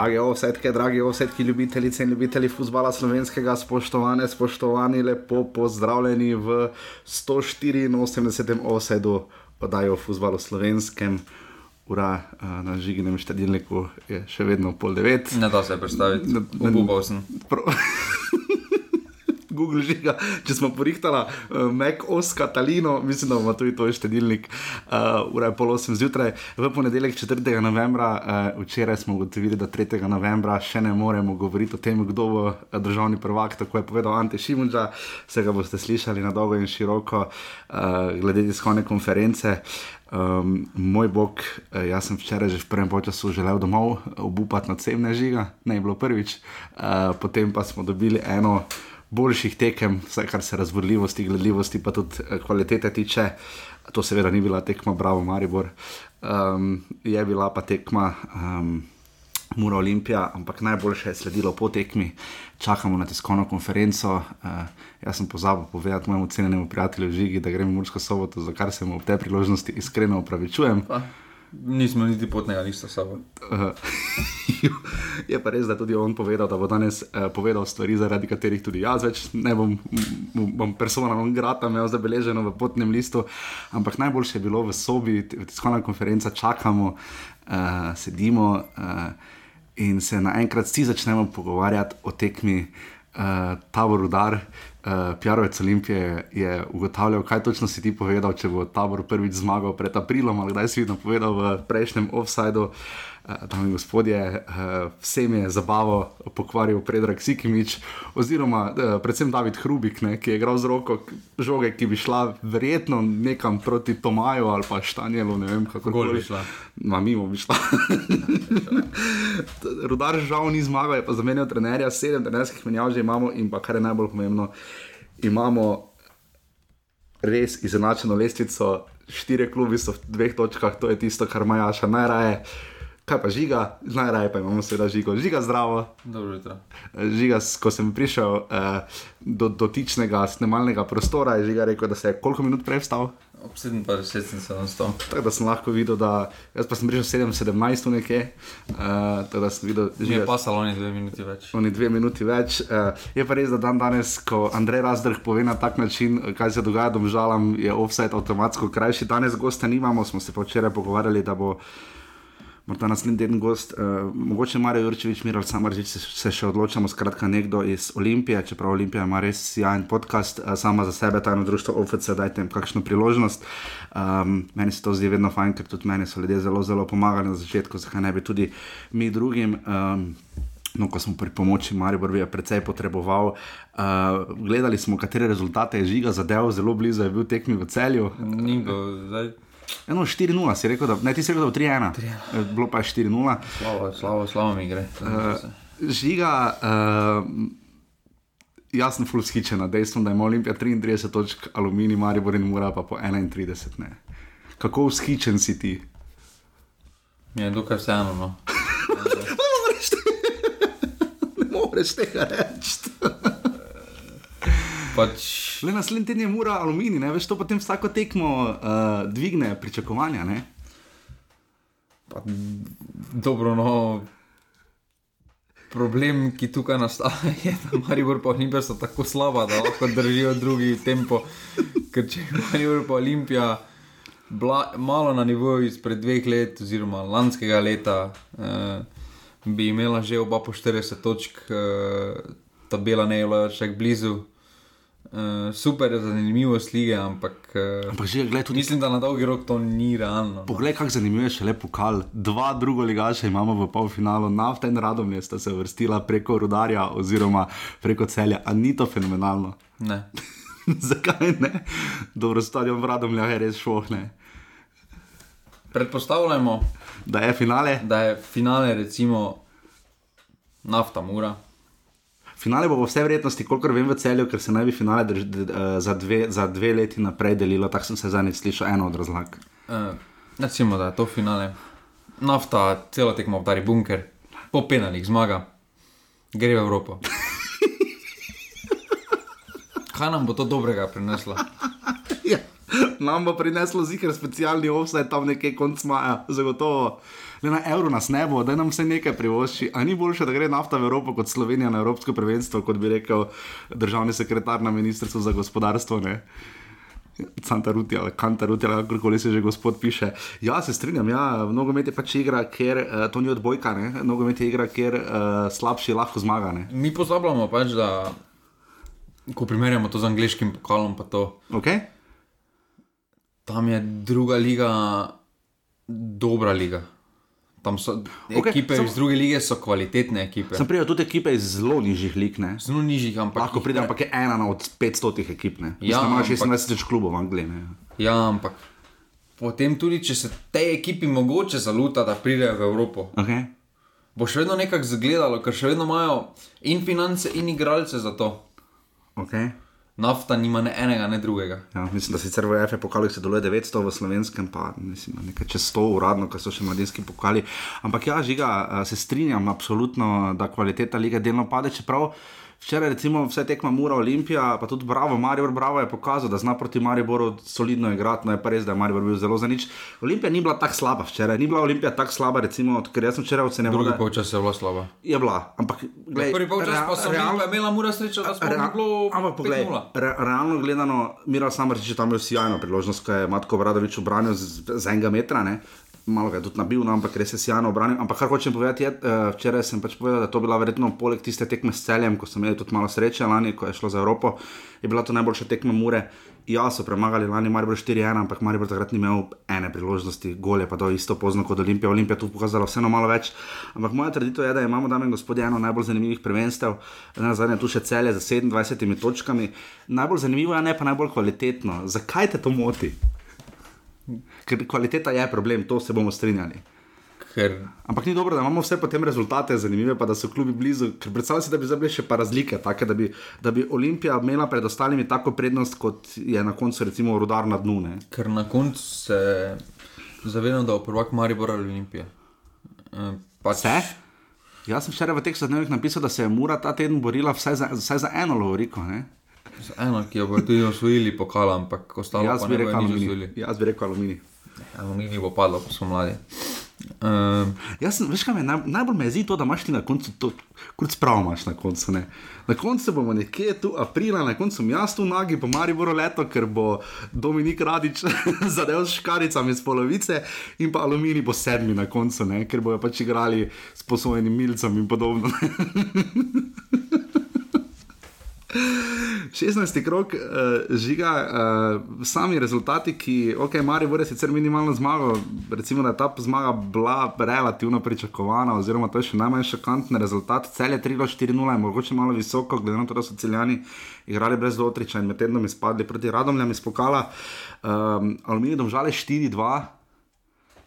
Dragi ovsetke, dragi ovsetki, ljubitelice in ljubitelji futbola slovenskega, spoštovane, spoštovani, lepo pozdravljeni v 184. ovsedu oddajo o futbalu slovenskem. Ura uh, na žiginem štedilniku je še vedno pol devet. Ne da se predstaviti, obupal sem. Pro... Google žiga, če smo porihtali, uh, Mac OS Catalino, mislim, da ima tudi to štedilnik, uh, ura je pol osem zjutraj, v ponedeljek 4. novembra, uh, včeraj smo ugotovili, da 3. novembra še ne moremo govoriti o tem, kdo bo državni prvak, tako je povedal Ante Šimunča, se ga boste slišali na dolgo in široko, uh, glede tiskovne konference. Um, moj bog, jaz sem včeraj že v prvem času želel domov obupati na cemne žiga, ne je bilo prvič, uh, potem pa smo dobili eno boljših tekem, vsaj kar se razborljivosti, gledljivosti, pa tudi kvalitete tiče. To seveda ni bila tekma Bravo Maribor, um, je bila pa tekma. Um, Mura Olimpija, ampak najboljše je sledilo po tekmi, čakamo na tiskovno konferenco. Uh, jaz sem pozabil povedati mojemu cenjenemu prijatelju Žigi, da grem v Mursko soboto, za kar se mu ob tej priložnosti iskreno upravičujem. Pa, nismo niti potnega lista sabo. Uh, je pa res, da tudi on povedal, da bo danes uh, povedal stvari, zaradi katerih tudi jaz več ne bom, bom personalno grata imel zabeleženo v potnem listu. Ampak najboljše je bilo v sobi, tiskovna konferenca, čakamo, uh, sedimo. Uh, in se naenkrat vsi začnemo pogovarjati o tekmi uh, Tabor Udar. Uh, Pjarovec Olimpije je ugotavljal, kaj točno si ti povedal, če bo Tabor prvič zmagal pred aprilom ali kdaj si povedal v prejšnjem offsajdu. Uh, dame in gospodje, vsem je zabavo pokvaril Predrag Sikimič, oziroma predvsem David Hrubik, ne, ki je igral z roko žoge, ki bi šla verjetno nekam proti Tomaju ali pa Štanjelu, ne vem kako bi šla. Ma mimo bi šla. Rudar žal ni zmagal, je pa zamenjal trenerja, sedem trenerskih menjav že imamo in pa kar je najbolj pomembno, imamo res izenačeno lestvico. Štiri klubi so v dveh točkah, to je tisto, kar Majaša najraje kaj pa žiga, najraje pa imamo seveda žigo, žiga zdravo. Žiga, ko sem prišel uh, do dotičnega snemalnega prostora, je žiga rekel, da se je koliko minut prej vstal. Ob 57 sem se nastal. Tako da sem lahko videl, da jaz pa sem prišel 7-17 nekje. Uh, tako da sem videl, da je pasalo oni dve minuti več. Oni dve minuti več. Uh, je pa res, da dan danes, ko Andrej Razdrh pove na tak način, kaj se dogaja, domžalam, je offset avtomatsko krajši. Danes gosta nimamo, smo se pa včeraj pogovarjali, da bo morda naslednji teden gost, uh, mogoče Marijo Jurčevič, Miral Samaržič, se, se še odločamo, skratka nekdo iz Olimpije, čeprav Olimpija ima res sjajen podcast, uh, sama za sebe, tajno društvo OFC, dajte jim kakšno priložnost. Um, meni se to zdi vedno fajn, ker tudi meni so ljudje zelo, zelo pomagali na začetku, zakaj ne bi tudi mi drugim. Um, No, ko smo pri pomoči Maribor, je precej potreboval. Uh, gledali smo, katere rezultate je žiga zadeval, zelo blizu je bil tekmi v celju. Ni bilo, zdaj. Eno 4-0, si rekel, da, ne, ti si rekel, da bo 3-1. Eh, bilo pa je 4-0. Slavo, slavo, slavo mi gre. Uh, žiga, uh, jaz sem full skičen na dejstvo, da ima Olimpija 33 točk, aluminij, Maribor in mora pa po 31. Ne. Kako skičen si ti? Je ja, dokaj vseeno. No. ne moreš tega reči. Pač... Le naslednji teden je mura aluminij, ne veš, to potem vsako tekmo uh, dvigne pričakovanja. Pa, dobro, no. Problem, ki tukaj nastaja, je, da Maribor pa Olimpija so tako slaba, da lahko držijo drugi tempo. Ker če je Maribor pa Olimpija bila malo na nivoju izpred dveh let, oziroma lanskega leta, eh, bi imela že oba po 40 točk, eh, tabela ne je bila še blizu. Uh, super, zanimivo slike, ampak, uh, ampak že, gled, tudi, mislim, da na dolgi rok to ni realno. No. Poglej, kako zanimivo je še lepo kal. Dva druga ligaša imamo v polfinalu, nafta in radom je sta se vrstila preko rudarja oziroma preko celja. A ni to fenomenalno? Ne. Zakaj ne? Dobro, stadion v radom je res šlohne. Predpostavljamo, da je finale. Da je finale, recimo, nafta mura. Finale bo po vsej verjetnosti, kolikor vem, v celju, ker se naj bi finale drž, d, d, za, dve, za dve leti naprej delilo. Tako sem se zadnjič slišal eno od razlag. Uh, recimo, da je to finale. Nafta, celo tekmo obdari bunker, po penalih zmaga, gre v Evropo. Kaj nam bo to dobrega prineslo? ja. Nam bo prineslo zikr specialni offset tam nekje konc maja, zagotovo. Le na evro nas ne bo, da nam vse nekaj privošči. A ni boljše, da gre nafta v Evropo kot Slovenija na Evropsko prvenstvo, kot bi rekel državni sekretar na Ministrstvu za gospodarstvo. Ne? Santa Ruti ali Kanta Ruti ali kakorkoli se že gospod piše. Ja, se strinjam, ja, nogomet je pač igra, ker uh, to ni odbojka, ne? nogomet je igra, ker uh, slabši lahko zmaga. Ne? Mi pozabljamo pač, da ko primerjamo to z angliškim pokalom, pa to. Okay? Tam je druga liga, dobra liga. Tam so okay, ekipe samo- iz druge lige, so kvalitetne ekipe. Sem prijel tudi ekipe iz zelo nižjih lig. Ne? Zelo nižjih, ampak. Lahko pridem, ampak je ena na od 500 ekip. Ne? Ja, ima ampak- 26 tisoč klubov v Angliji. Ne? Ja, ampak potem tudi, če se tej ekipi mogoče zaluta, da pridejo v Evropo, Okay? bo še vedno nekako zgledalo, ker še vedno imajo in finance, in igralce za to. Okay. Nafta nima ne enega, ne drugega. Ja, mislim, da sicer v EFE pokali se deluje 900 v slovenskem, pa mislim, nekaj čez 100 uradno, ker so še mladinski pokali. Ampak ja, žiga, se strinjam absolutno, da kvaliteta lige delno pade, čeprav. Včeraj, recimo, vse tekma Mura Olimpija, pa tudi Bravo, Marijo Bravo je pokazal, da zna proti Mariboru solidno igrati. No, je pa res, da je Maribor bil zelo za nič. Olimpija ni bila tako slaba včeraj, ni bila Olimpija tako slaba, recimo, ker jaz sem včeraj ocenil, Drugi da polčas je bilo slabo. je bila. Ampak, glej, Prvi polčas pa so realno- realno... imela mura srečo, da smo Rea- bilo Ampak poglej, 5:0. re, realno gledano, Mira Samrčič je tam imel sjajno priložnost, ko je Matko Bradovič obranil z, z enega metra. Ne? Malo ga je tudi nabil, no, ampak res je sjajno obranil. Ampak kar hočem povedati, je, uh, včeraj sem pač povedal, da to bila verjetno poleg tiste tekme s celjem, ko smo imeli tudi malo sreče lani, ko je šlo za Evropo, je bila to najboljša tekma Mure. Ja, so premagali lani Maribor 4-1, ampak Maribor takrat ni imel ene priložnosti, gole pa to isto pozno kot Olimpija. Olimpija tu pokazala vseeno malo več. Ampak moja trditev je, da imamo, dame in gospodje, eno najbolj zanimivih prvenstev, na zadnje tu še celje z 27 točkami. Najbolj zanimivo je, ne pa najbolj kvalitetno. Zakaj te to moti? Ker kvaliteta je problem, to se bomo strinjali. Ker Ampak ni dobro, da imamo vse potem rezultate zanimive, pa da so klubi blizu. Ker predstavljaj si, da bi zdaj bile še pa razlike, take, da, bi, da bi Olimpija imela pred ostalimi tako prednost, kot je na koncu recimo rudar na dnu. Ne? Ker na koncu se zavedam, da bo prvak Maribor ali Olimpija. Eh, Pač, Vse? Jaz sem včeraj v teh dnevih napisal, da se je Mura ta teden borila vsaj za, vsaj za eno lovoriko. ne. Eno, ki jo bodo tudi osvojili pokala, ampak ostalo Jaz bi rekel aluminij. Jaz bi rekel aluminij. Aluminij bo padlo, ko smo mladi. Um, Jaz, sem- veš, kaj me naj, najbolj me jezi to, da imaš ti na koncu to, kot spravo imaš na koncu. Ne? Na koncu bomo nekje tu aprila, na koncu jaz tu nagi, po Mariboru leto, ker bo Dominik Radič zadev s škaricami z polovice in pa aluminij bo sedmi na koncu, ne? ker bojo pač igrali s posojenim milcem in podobno. ne. 16. krok uh, žiga, uh, sami rezultati, ki, ok, Maribor je sicer minimalno zmago, recimo, da je ta zmaga bila relativno pričakovana, oziroma to je še najmanj šokantni rezultat. Cel je 3-4-0, je mogoče malo visoko, glede na to, da so celjani igrali brez dotriča in med tednom izpadli proti Radomljam iz pokala. Um, Aluminij domžale 4-2,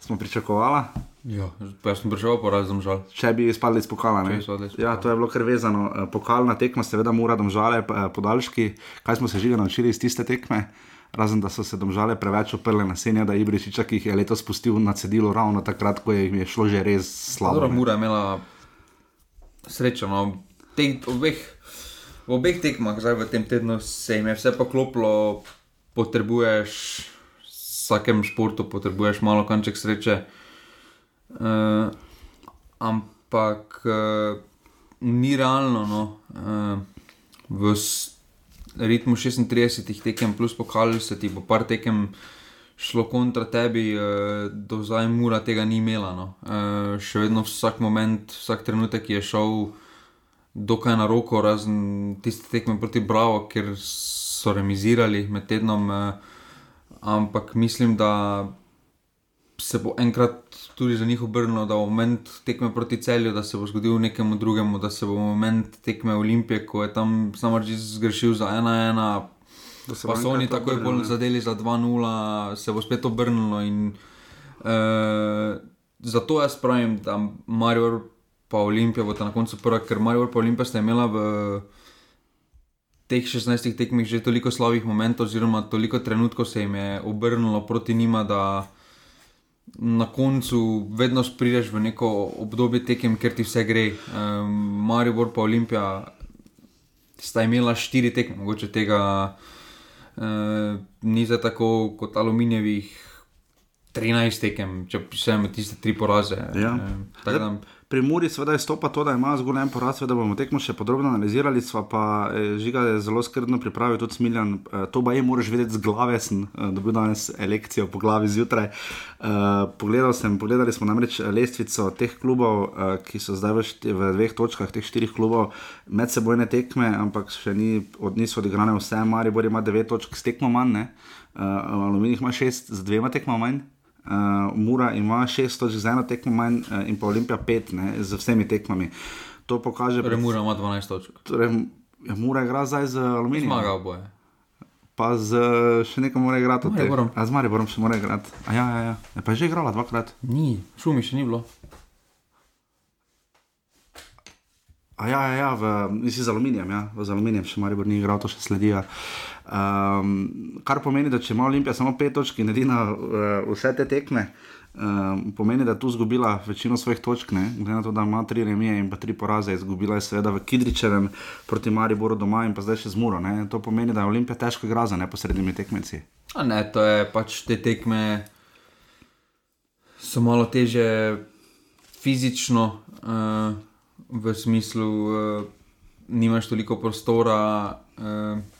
smo pričakovali. Ja, pa jaz sem prišel po razum žal. Če bi izpadli iz pokala. ne? Izpadli iz Ja, pokala. to je bilo kar vezano. Eh, Pokalna tekma, seveda, mora domžale, eh, podaljški. Kaj smo se že naučili iz tiste tekme? Razen da so se domžale preveč oprle na senja, da je Ibričiča, ki jih je letos spustil na cedilo ravno takrat, ko je jim je šlo že res slabo. Dobro, ne. Mura je imela srečo. No. Te, obeh, v obeh tekmah, zdaj v tem tednu, se jim je vse poklopilo, potrebuješ v vsakem športu, potrebuješ malo kanček sreče. Uh, ampak uh, ni realno. No. Uh, v ritmu 36 tekem plus pokal se ti bo par tekem šlo kontra tebi, uh, do zdaj mura tega ni imela. No. Uh, še vedno vsak moment, vsak trenutek je šel dokaj na roko, razen tiste tekme proti Bravo, ker so remizirali med tednom. Uh, ampak mislim, da se bo enkrat tudi za njih obrnilo, da bo moment tekme proti celju, da se bo zgodil nekemu drugemu, da se bo moment tekme Olimpije, ko je tam samo že zgrešil za 1-1. Da se Pa so oni takoj obrnilo, bolj zadeli za 2-0, se bo spet obrnilo. In, uh, zato jaz pravim, da Marijo pa Olimpija bo na koncu prva, ker Marijo pa Olimpija sta imela v teh 16 tekmih že toliko slabih momentov, oziroma toliko trenutkov se jim je obrnilo proti njima, da na koncu vedno prideš v neko obdobje tekem, ker ti vse gre. Um, Marijo pa Olimpija sta imela štiri tekme, mogoče tega Uh, ni za tako kot aluminijevih 13 tekem, če pišemo tiste tri poraze. Ja. Tako da, Pri Muri seveda izstopa to, da ima zgolj en poraz, da bomo tekmo še podrobno analizirali. Sva pa eh, žiga je zelo skrbno pripravil tudi Smiljan. Eh, to pa je, moraš vedeti z glave, sem eh, dobil danes lekcijo po glavi zjutraj. Eh, pogledal sem, pogledali smo namreč lestvico teh klubov, eh, ki so zdaj v, šti, v dveh točkah, teh štirih klubov, medsebojne tekme, ampak še ni, od, niso odigrane vse. Maribor ima devet točk s tekmo manj, uh, Aluminij ima šest z dvema tekmo manj. Uh, Mura ima šest točk z eno tekmo manj uh, in pa Olimpija pet ne, z vsemi tekmami. To pokaže, torej Mura ima 12 točk. Torej, ja, Mura igra zdaj z Aluminijem. Zmaga oboje. Pa z še nekaj mora igrati. Z Mariborom še mora igrati. Ja, ja, ja. ja. Pa je že igrala dvakrat. Ni, šumi še ni bilo. A ja, ja, ja v, nisi z Aluminijem, ja, z Aluminijem še Maribor ni igral, to še sledijo. Um, kar pomeni, da če ima Olimpija samo pet točk in edina uh, vse te tekme, um, pomeni, da je tu izgubila večino svojih točk, ne? glede na to, da ima tri remije in pa tri poraze, izgubila je seveda v Kidričevem proti Mariboru doma in pa zdaj še z Muro. Ne? To pomeni, da je Olimpija težko igra za neposrednimi tekmeci. A ne, to je pač te tekme so malo teže fizično, uh, v smislu, uh, nimaš toliko prostora. Uh,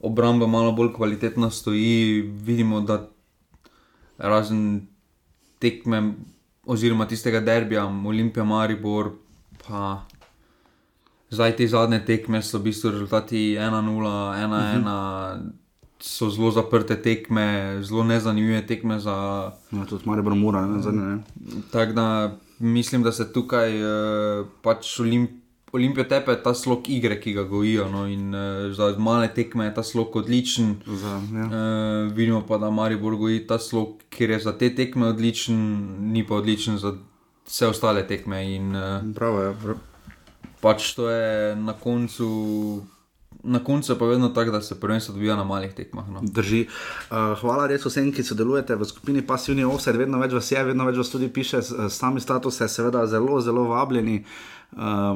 obramba malo bolj kvalitetna stoji, vidimo, da razen tekme, oziroma tistega derbija, Olimpija, Maribor, pa zdaj te zadnje tekme so v bistvu rezultati 1-0, 1-1. So zelo zaprte tekme, zelo nezanimive tekme za. No, tudi Maribor mora, ne zadnje. Tako da mislim, da se tukaj uh, pač Olimpija. Olimpijo tepe ta slog igre, ki ga gojijo. No, in, uh, za male tekme je ta slog odličen. Za, ja. uh, vidimo pa, da Maribor goji ta slog, ker je za te tekme odličen, ni pa odličen za vse ostale tekme. In, uh, Bravo, ja. Prav. pač to je na koncu. Na koncu je pa vedno tako, da se prvenstvo dobiva na malih tekmah. No. Drži. Uh, hvala res vsem, ki sodelujete v skupini Passivni Offset, vedno več vas je, vedno več vas tudi piše, sami statuse, seveda zelo, zelo vabljeni. Uh,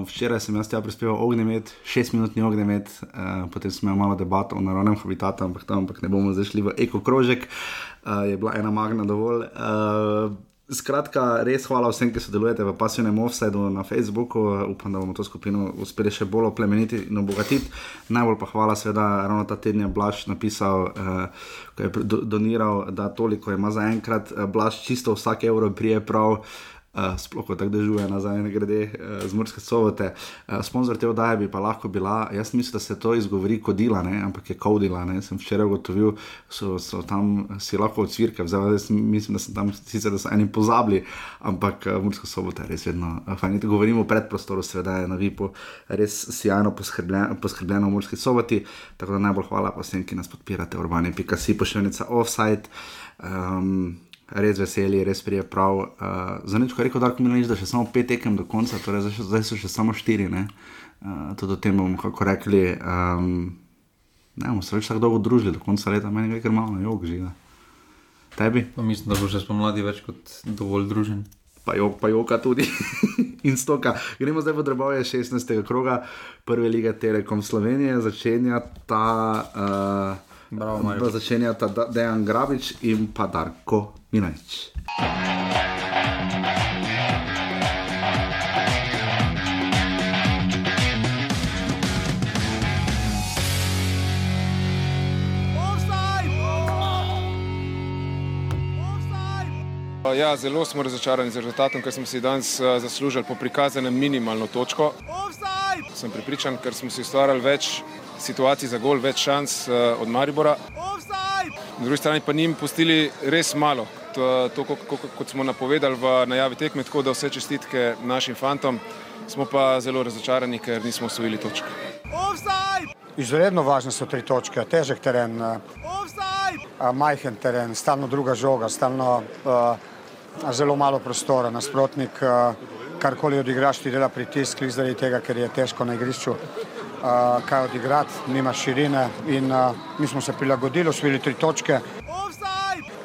včeraj sem jaz tja prispeval ognjemet, šestminutni ognjemet, uh, potem smo imeli malo debato o naravnem habitatu, ampak, tam, ampak ne bomo zašli v ekokrožek, uh, je bila ena magna dovolj. Uh, Skratka, res hvala vsem, ki sodelujete v pasivnem offsetu na Facebooku. Upam, da bomo to skupino uspeli še bolj oplemeniti in obogatiti. Najbolj pa hvala, seveda, ravno ta teden je Blaž napisal, uh, ko je do, doniral, da toliko ima za enkrat. Uh, Blaž čisto vsak evro prije prav. Uh, sploh ko tako dežuje nazaj, ne grede uh, z Murske sobote. Uh, sponzor te oddaje bi pa lahko bila, jaz mislim, da se to izgovori kodila, ne? ampak je kodila. Ne? Sem včeraj ugotovil, so, so tam si lahko od cvirke, zdaj jaz mislim, da sem tam sicer, eni pozabili, ampak uh, Murska sobota je res vedno. Uh, fajn, govorimo o predprostoru, seveda je na Vipu res sjajno poskrbljeno, poskrbljeno v Murski soboti. Tako da najbolj hvala pa vsem, ki nas podpirate, urbane.si, pošiljnica offside. Um, res veseli, res prije prav. Uh, za nič, kar rekel Darko Milanič, da še samo pet tekem do konca, torej zdaj, zdaj so še samo štiri. ne. Uh, tudi o tem bomo kako rekli. Um, ne bomo se več tako dolgo družili do konca leta, meni je kar malo jog žiga. Tebi? Pa mislim, da bo že spomladi več kot dovolj družen. Pa jok, pa joka tudi. In stoka. Gremo zdaj v drobove 16. kroga prve lige Telekom Slovenije, začenja ta. Uh, Bravo. Začenja ta Dejan Grabič in pa Darko Milanič. Ja, zelo smo razočarani z rezultatom, ker smo si danes eh, zaslužili po prikazanem minimalno točko. Sem pripričan, ker smo si ustvarjali več situacij za gol, več šans eh, od Maribora. Na drugi strani pa njim pustili res malo, to, to kot, kot, kot smo napovedali v najavi tekme, tako da vse čestitke našim fantom. Smo pa zelo razočarani, ker nismo osvojili točk. Izredno važne so tri točke, težek teren, eh, majhen teren, stalno druga žoga, stalno eh, zelo malo prostora. Nasprotnik, eh, karkoli odigraš, ti dela pritisk, zaradi tega, ker je težko na igrišču eh, kaj odigrati, nima širine in eh, mi smo se prilagodili, osvojili tri točke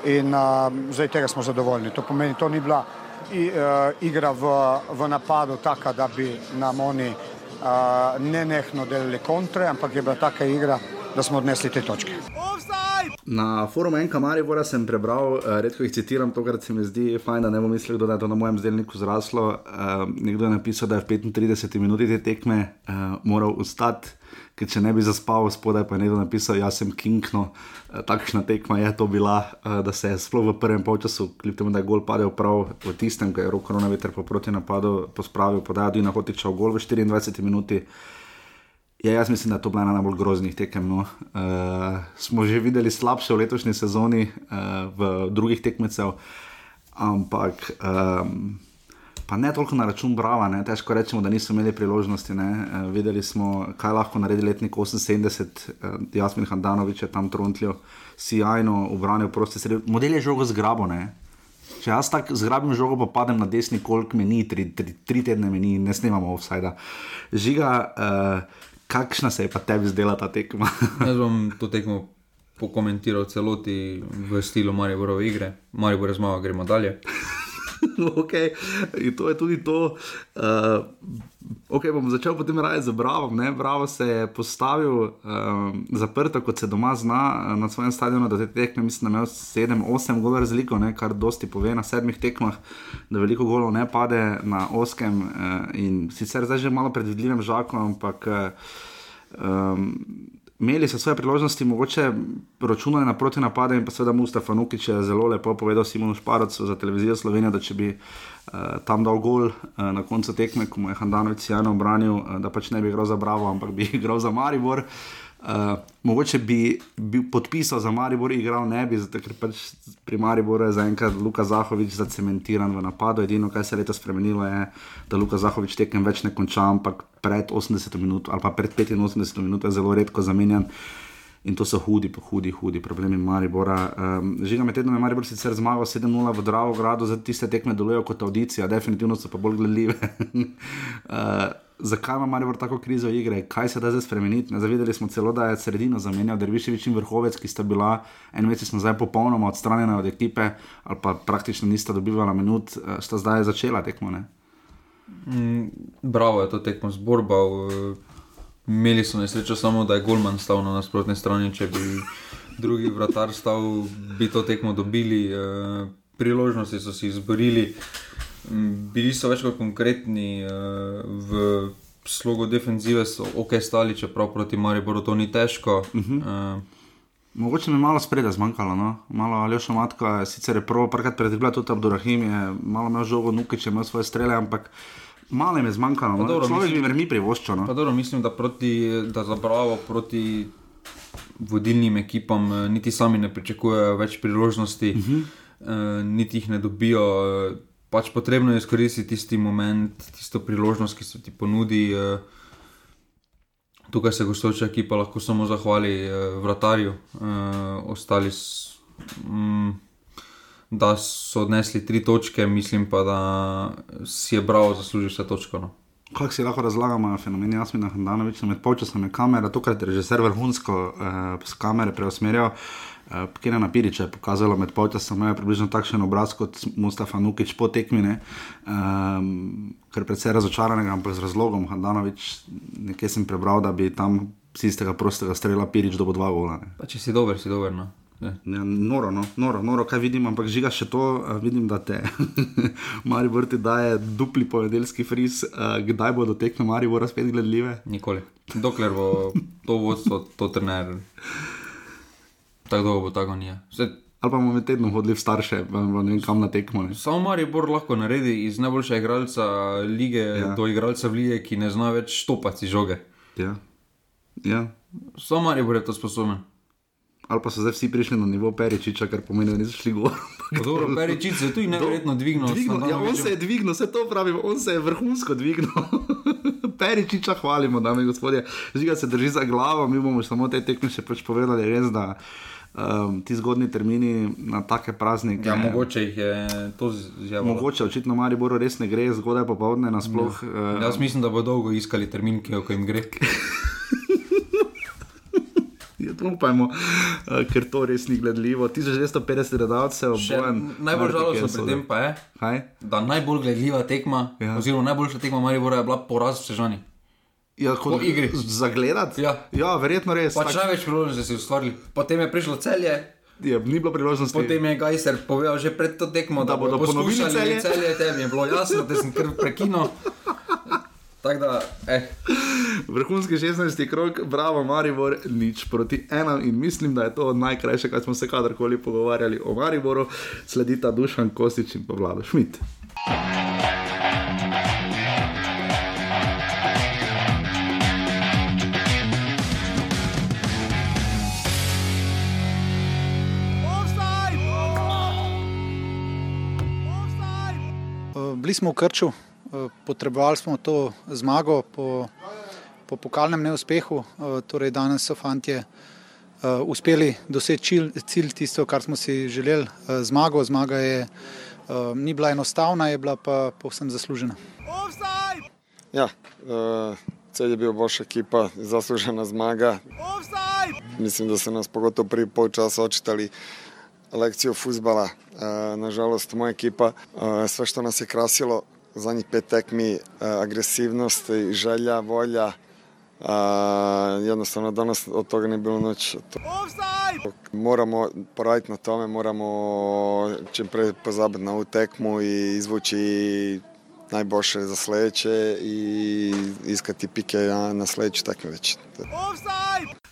in uh, zdaj tega smo zadovoljni. To pomeni, to ni bila i, uh, igra v, v napadu taka, da bi nam oni uh, nenehno delali kontre, ampak je bila taka igra, da smo odnesli te točke. Na forumu Enka Maribora sem prebral, uh, redko jih citiram, to, kar se mi zdi fajn, da ne bom mislil, da je to na mojem zdelniku zraslo. Uh, nekdo je napisal, da je v 35 minuti te tekme uh, moral ustati, ker če ne bi zaspal, spodaj pa je nekdo napisal, jaz sem Kingno, uh, takšna tekma je to bila, uh, da se je sploh v prvem polčasu, kljub temu, da je gol padel prav v tistem, ko je roko na veter po proti napadu pospravil, podajal Dina Hotiča v gol v 24 minuti. Ja, jaz mislim, da je to bila ena najbolj groznih tekem. No. Uh, smo že videli slabše v letošnji sezoni, uh, v drugih tekmecev, ampak um, pa ne toliko na račun Brava, ne. težko rečemo, da niso imeli priložnosti. Uh, videli smo, kaj lahko naredi letnik 78, uh, Jasmin Handanovič je tam trontljiv, sjajno obranil prosti sred. Model je žogo zgrabo. Ne. Če jaz tako zgrabim žogo, pa padem na desni, koliko meni, tri, tri, tri tedne meni, ne snimamo offside. Žiga. Uh, kakšna se je pa tebi zdela ta tekma? Jaz bom to tekmo pokomentiral celoti v stilu Mariborove igre. Maribor je zmagal, gremo dalje. ok, in to je tudi to. Uh, ok, bom začel potem raje z Bravo. Ne? Bravo se je postavil um, zaprto, kot se doma zna na svojem stadionu, da te tekme, mislim, da ima 7-8 golov razliko, ne? kar dosti pove na sedmih tekmah, da veliko golov ne pade na oskem uh, in sicer zdaj že malo predvidljivem žakom, ampak. Um, imeli so svoje priložnosti, mogoče računali na proti napade in pa seveda Mustafa Nukič je zelo lepo povedal Simonu Šparacu za televizijo Slovenije, da če bi uh, tam dal gol uh, na koncu tekme, ko mu je Handanovič jano obranil, uh, da pač ne bi igral za Bravo, ampak bi igral za Maribor. Uh, Uh, mogoče bi bil podpisal za Maribor, igral ne bi, zato ker pač pri Mariboru je zaenkrat Luka Zahovič zacementiran v napadu. Edino, kar se je letos spremenilo, je, da Luka Zahovič tekem več ne konča, ampak pred 80 minut ali pa pred 85 minut je zelo redko zamenjan. In to so hudi, hudi, hudi problemi Maribora. Um, Žiga med tednom je Maribor sicer zmagal 7-0 v Dravogradu, zdaj tiste tekme delujejo kot audicija, definitivno so pa bolj gledljive. uh, zakaj ima Maribor tako krizo igre, kaj se da zdaj spremeniti. Zavedali smo celo, da je sredino zamenjal Derviševič in Vrhovec, ki sta bila en mesec nazaj popolnoma odstranjena od ekipe, ali pa praktično nista dobivala minut, eh, sta zdaj začela tekmo. Mm, bravo je to tekmo zborba. Imeli so nesrečo samo, da je Golman stal na nasprotni strani, če bi drugi vratar stal, bi to tekmo dobili. Eh, priložnosti so si izborili. Bili so več kot konkretni uh, v slogu defenzive, so ok, stali, čeprav proti Mariboru to ni težko. Uh -huh. uh, Mogoče mi je malo spredaj zmanjkalo, no? malo ali še matka, sicer je prvo, parkrat pred bila tudi Abdurrahim, je malo imel žogo, nuke, če ima svoje strele, ampak malo mi je zmanjkalo, no? dobro, človek mi vermi privoščeno. No? Dobro, mislim, da, proti, da za bravo proti vodilnim ekipam eh, niti sami ne pričakujejo več priložnosti, uh -huh. uh, niti jih ne dobijo. Pač potrebno je izkoristiti tisti moment, tisto priložnost, ki se ti ponudi. Uh, tukaj se gostoča ekipa lahko samo zahvali uh, vratarju, uh, ostali s, um, da so odnesli tri točke, mislim pa, da si je bravo zaslužil vse točko. No. Kako si lahko razlagamo fenomen Jasmina Hranoviča med polčasom je kamera, tokrat je režiser vrhunsko s kamere preusmerjal. Uh, Kena Napiriča je pokazala med polčasom, ima približno takšen obraz kot Mustafa Nukič po tekmine, um, ker predvsej razočaranega, ampak z razlogom. Handanovič, nekaj sem prebral, da bi tam z istega prostega strela Pirič dobil dva gola. Če si dober, si dober. No. Ja, noro, no, noro, noro, kaj vidim, ampak žiga še to, uh, vidim, da te Maribor ti daje dupli ponedeljski friz, uh, kdaj bodo tekme Maribor spet gledljive? Nikoli. Dokler bo to vodstvo, to trener, tako dolgo bo tako nije. Vse... Ali pa bomo med tednom hodili v starše, ne vem kam na tekmo. Ne? Samo Maribor lahko naredi iz najboljšega igralca lige ja. do igralca v lige, ki ne zna več stopati žoge. Ja. Ja. Samo Maribor je to sposoben ali pa so zdaj vsi prišli na nivo Peričiča, kar pomeni, da niso šli gor. Dobro, Peričič se je tudi nevrjetno dvignil. dvignil ja, on se je dvignil, vse to pravi, on se je vrhunsko dvignil. Peričiča hvalimo, dame in gospodje. Žiga se drži za glavo, mi bomo samo te tekme še pač povedali, res da. Um, ti zgodni termini na take praznike. Ja, mogoče jih je to zjavilo. Mogoče, očitno, Mari Boro res ne gre, zgodaj popoldne nasploh. Ja. Uh, Jaz mislim, da bo dolgo iskali termin, ki jim gre. upajmo, uh, ker to res ni gledljivo. 1250 gledalcev, bojem. Najbolj žalostno pri tem pa je, Kaj? da najbolj gledljiva tekma, ja. oziroma najboljša tekma Maribora je bila poraz v Sežani. Ja, kot Po igri. Zagledati? Ja. ja, verjetno res. Pač tak- največ priložnosti si ustvarili. Potem je prišlo celje, je, ni bilo priložnosti. potem je Gajser povedal že pred to tekmo, da, Da bodo ponovili Celje. celje. Tebi je bilo jasno, da sem kar prekinil. Tako da, eh, Vrhunski 16. krok, bravo, Maribor, nič proti enam in mislim, da je to najkrajše, kar smo se kadarkoli pogovarjali o Mariboru. Sledita Dušan Kosič in pa Vlado Šmit. Bili smo v Krču, eh, potrebovali smo to zmago po, po pokalnem neuspehu. eh, Torej danes so fantje eh, uspeli doseči cilj, tisto, kar smo si želeli, zmago. Zmaga je, ni bila enostavna, je bila pa povsem zaslužena. Ja, cel je bil boljša ekipa, zaslužena zmaga. Mislim, da so nas pogotovo prvi polčas očitali lekcijo futbala. Uh, nažalost, moja ekipa, uh, sve što nas je krasilo zadnjih pet tekmi, uh, agresivnost, i želja, volja, jednostavno danas od toga nije bilo noć. Moramo poraditi na tome, moramo čim pre pozabiti na ovu tekmu i izvući najboljše za sljedeće i iskati pike na, na sljedeću tekmu već.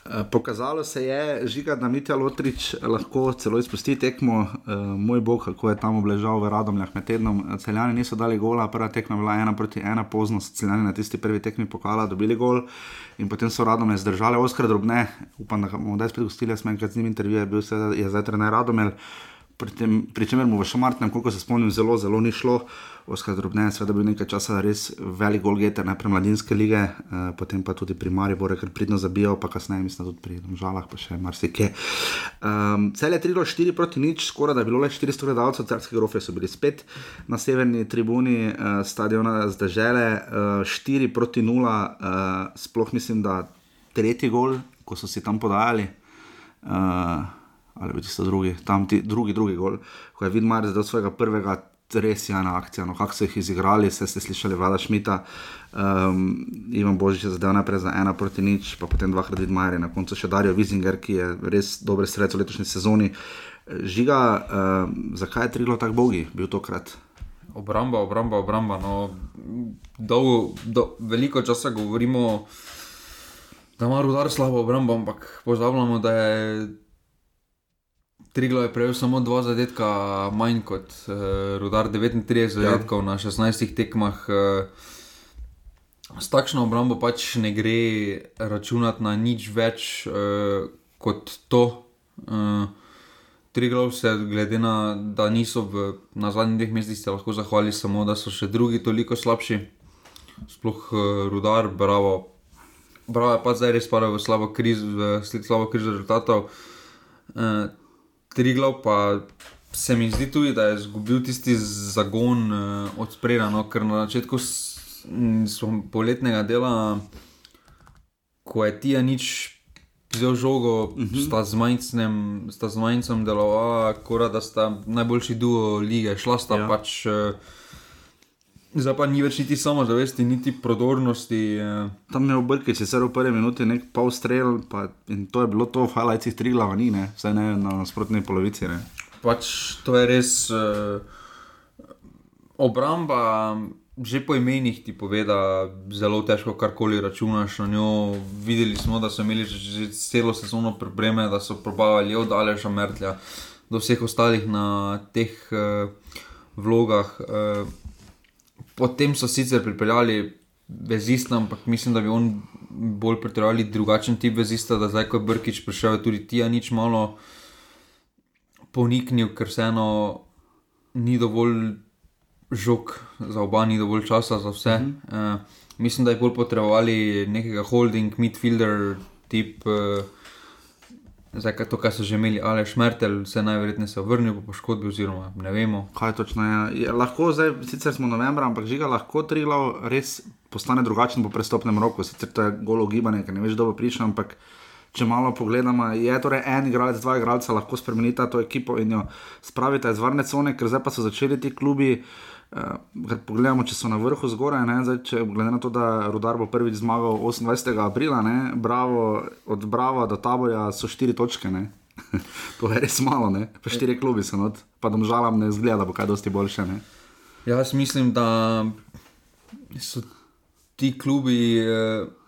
Eh, Pokazalo se je, žiga, da Mitja Lotrič lahko celo izpusti tekmo. Eh, Moj bog, kako je tam obležal v Radomljah med tednom. Eh, Celjani niso dali gola, prva tekma je bila ena proti ena, pozno so Celjani na tisti prvi tekmi pokala dobili gol in potem so Radomlje zdržali, oskar drobne. Upam, da bomo zdaj spet gostili, sem enkrat z njim intervjuval, bil se, je zdaj trener Radomelj. Pri, tem, pri čemer mu v Šamartnem, koliko se spomnim, zelo, zelo ni šlo. Oskar Drobne je seveda bil nekaj časa res velik golgeter, najprej mladinske lige, eh, potem pa tudi pri Mariboru, ker pridno zabijal, pa kasneje mislim, tudi pri Žalah, pa še marsikje. Um, cel je 3-4 proti nič, skoraj da je bilo le 400 gledalcev, carske grofe so bili spet na severni tribuni uh, stadiona zdržele, uh, 4 proti 0, uh, sploh mislim, da tretji gol, ko so si tam podajali. Uh, ali tisto drugi, tam ti drugi, drugi gol, ko je Vidmar zdaj svojega prvega, res jana akcija, no kako so jih izigrali, vse ste slišali, Vlada Šmita, um, Ivan Božič je zadev najprej za ena proti nič, pa potem dvakrat Vidmar, na koncu še Dario Vizinger, ki je res dober sredstvo v letošnji sezoni. Žiga, um, zakaj je Triglo tako bogi bil tokrat? obramba, obramba, obramba. No, dolgo, do, veliko časa govorimo, da ima rudar slabo obrambo, ampak pozabljamo, da je Triglo je prejel samo dva zadetka manj kot uh, Rudar, 39 zadetkov ja. na 16 tekmah. Uh, s takšno obrambo pač ne gre računati na nič več uh, kot to. Uh, Triglav se, glede na to, da niso v, na zadnjih dveh mestih, se lahko zahvali samo, da so še drugi toliko slabši. Sploh uh, rudar, bravo. Bravo je pa zdaj res spada v slabo krizo, v slabo krizo rezultatov. Uh, Triglav pa se mi zdi tudi, da je izgubil tisti zagon uh, od spreda, no, ker na začetku poletnega dela, ko je Tija nič vzel žogo, uh -huh. sta z Majcem, sta z Majcem delovala, kora da sta najboljši duo lige, šla sta ja. pač. Uh, Zdaj pa ni več niti samozavesti, niti prodornosti. eh, Tam je obrke, če se v prvi minuti nek pol strel, pa, in to je bilo to, v highlightsih Triglava ni, ne? vsaj ne na nasprotni polovici. Ne? Pač to je res uh, obramba, že po imenih ti pove, da zelo težko karkoli računaš na njo. Videli smo, da so imeli že, že celo sezono probleme, da so probavali od Aleša Mertlja do vseh ostalih na teh uh, vlogah. Uh, potem so sicer pripeljali vezista, ampak mislim, da bi on bolj pripeljali drugačen tip vezista, da zdaj, ko je Brkič prišel, je tudi Tija nič malo poniknil, ker vseeno ni dovolj žog za oba, ni dovolj časa za vse. Mm -hmm. uh, mislim, da je bolj potrebovali nekega holding, midfielder tip. Uh, Zdaj, to, kar so že imeli, ali šmertel, se najverjetneje se vrnil po poškodbi, oziroma ne vemo. Kaj točno je? je lahko zdaj, sicer smo novembra, ampak žiga lahko Triglav res postane drugačen po prestopnem roku. Sicer to je golo gibanje, ker ne veš, kdo bo prišel, ampak če malo pogledamo, je torej en igralec, dva igralca lahko spremenita to ekipo in jo spravita iz varne cone, ker zdaj pa so začeli ti klubi. Uh, pogledamo, če so na vrhu zgoraj, Zdaj, če, glede na to, da Rudar bo prvič zmagal 28. aprila, ne? Bravo, od Brava do Taborja so štiri točke. to je res malo, ne? pa štiri klubi so not, pa da žalam ne zgleda, da bo kaj dosti boljše. Ne? Jaz mislim, da so ti klubi. Eh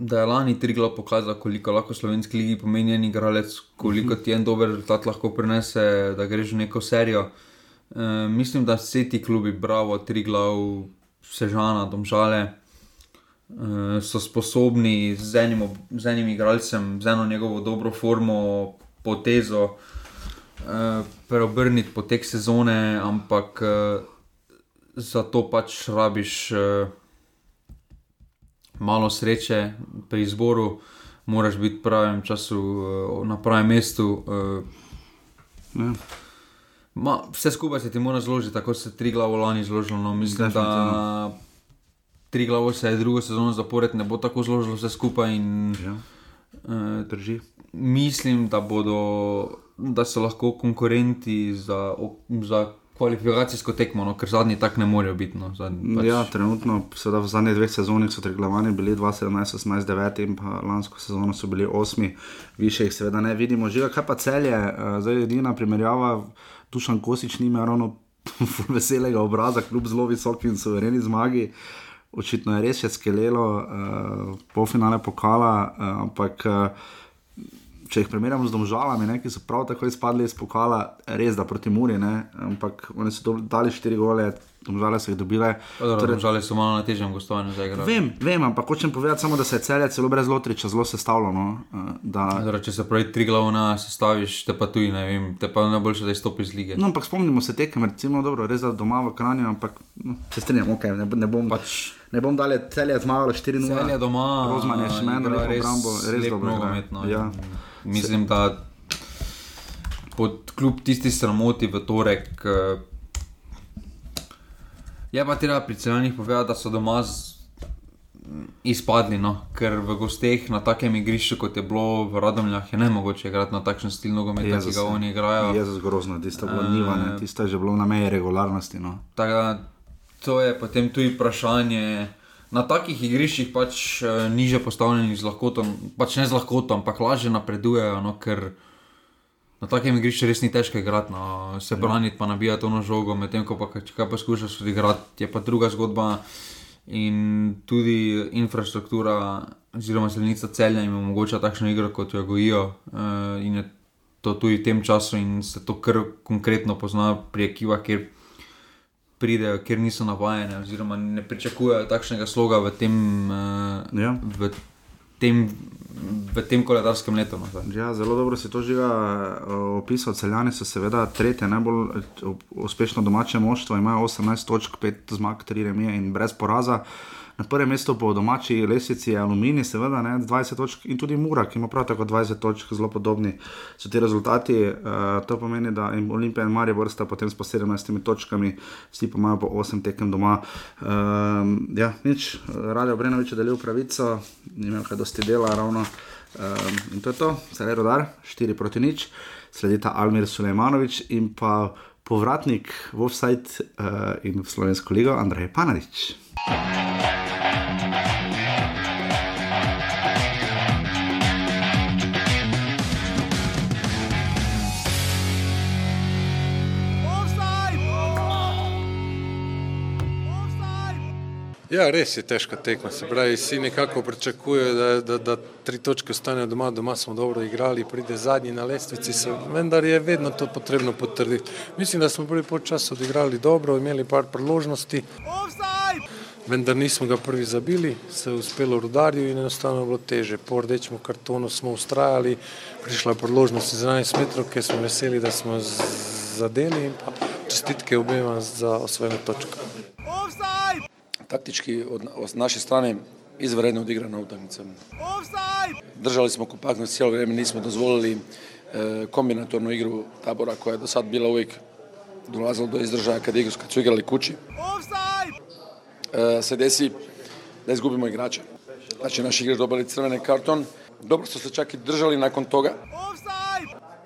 da je lani Trigla pokazal, koliko lahko slovenski ligi pomeni en igralec, koliko ti en dober rezultat lahko prinese, da greš v neko serijo. E, mislim, da vse ti klubi, Bravo, Trigla, Sežana, Domžale, e, so sposobni z enim, z enim igralcem, z eno njegovo dobro formo, potezo, e, preobrniti potek sezone, ampak e, za to pač rabiš. E, malo sreče pri izboru, moraš biti v pravem času, uh, na pravem mestu. Uh, ma, vse skupaj se ti mora zložiti, tako se tri glavo lani zložilo. No, mislim, da tri glavo se je drugo sezono zapored, ne bo tako zložilo vse skupaj. In, ja. uh, mislim, da, bodo, da so lahko konkurenti za. za kvalifikacijsko tekmo, no, ker zadnji tak ne morejo biti. No, zadnji, pač... Ja, trenutno, v zadnjih dveh sezonih so triglavani bili 2017, 18, 9 in pa lansko sezono so bili 8, više jih seveda ne vidimo. Živa, kaj pa celje, uh, zdaj je edina primerjava, Tušan Kosič nima ravno veselega obraza, kljub zelo visoki in suvereni zmagi. Očitno je res še skelelo, uh, polfinale pokala, uh, ampak. Uh, če jih primerjamo z domžalami, ne, ki so prav tako izpadli iz pokala, res da proti Muri, ne, ampak oni so dali štiri gole. Domžale so jih dobile. Torej, domžale so malo na težjem gostovanju za igro. Vem, vem, ampak hočem povedati samo, da se je celje celo brez lotriča zelo sestavljeno. No, da... Zdaj, če se pravi tri glavne sestaviš, te pa tu ne vem, te pa najboljše, da izstopiš iz lige. No, ampak spomnimo se tekem, recimo, dobro, res da doma v Kranju, ampak no, se strinjam, ok, ne, ne bom pač. Ne bom dalje celje zmagalo 4-0. Celje doma. Rozman je še meni, da je res dobro. Ja. Mislim, da pod kljub tisti sramoti v torek. Uh, je pa treba pri celjenih povedati, da so doma z, izpadli, no? ker v gosteh na takem igrišču, kot je bilo v Radomljah, je ne mogoče igrati na takšen stil nogometa, ki ga oni igrajo. Je zelo grozno, tiste vlnivanje, uh, tiste že bilo na meji regularnosti. No? Tako, to je potem tudi vprašanje na takih igriščih pač uh, niže postavljeni z lahkoto, pač ne z lahkoto, ampak lažje napredujejo, no, ker na takem igrišču res ni težko igrati, no, se braniti, pa nabijati ono žogo, medtem ko pa če kaj poskušaš odigrati, je pa druga zgodba. In tudi infrastruktura, oziroma zelenica celja, jim omogoča takšno igro, kot jo gojijo. Uh, in je to tudi v tem času, in se to kar konkretno pozna pri ekipah, kjer pridejo, ker niso navajene, oziroma ne pričakujejo takšnega sloga v tem, uh, ja. v tem, v tem koledarskem letu. No, ja, zelo dobro si to že uh, opisal. Celjani so seveda tretje najbolj uh, uspešno domače moštvo, imajo 18 točk, 5 zmag, 3 remije in brez poraza. Uh, Na prvem mestu po domači lesici je Aluminij, seveda, ne, 20 točk in tudi Mura, ki ima prav tako 20 točk, zelo podobni so ti rezultati. Uh, to pomeni, da Olimpija in Marijo vrsta potem s po 17 točkami, vsi pa imajo po 8 tekem doma. Uh, ja, nič, radio Brenovič je delil pravico, imel kaj dosti dela ravno. Um, in to je to, zdaj je rodar, 4 proti nič, sledita Almir Sulejmanovič in pa povratnik v offside uh, in v slovensko ligo Andrej Panarič. Ja, res je težka tekma. Se pravi, vsi nekako pričakujejo, da, da, da tri točke ostanejo doma, doma smo dobro igrali, pride zadnji na lestvici, se, vendar je vedno to potrebno potrditi. Mislim, da smo prvi počas odigrali dobro, imeli par priložnosti, vendar nismo ga prvi zabili, se je uspelo rudarju in enostavno bilo teže. Po rdečem kartonu smo ustrajali, prišla priložnost iz 11 metrov, ker smo veseli, da smo zadeli in pa čestitke obema za osvojene točke taktički od, od naše strane izvanredno odigrana utakmica. Držali smo kompaktnost cijelo vrijeme, nismo dozvolili e, kombinatornu igru tabora koja je do sad bila uvijek dolazila do izdržaja kad, igru, kad su igrali kući. E, se desi da izgubimo igrača. Znači naši igrač dobili crveni karton. Dobro su se čak i držali nakon toga.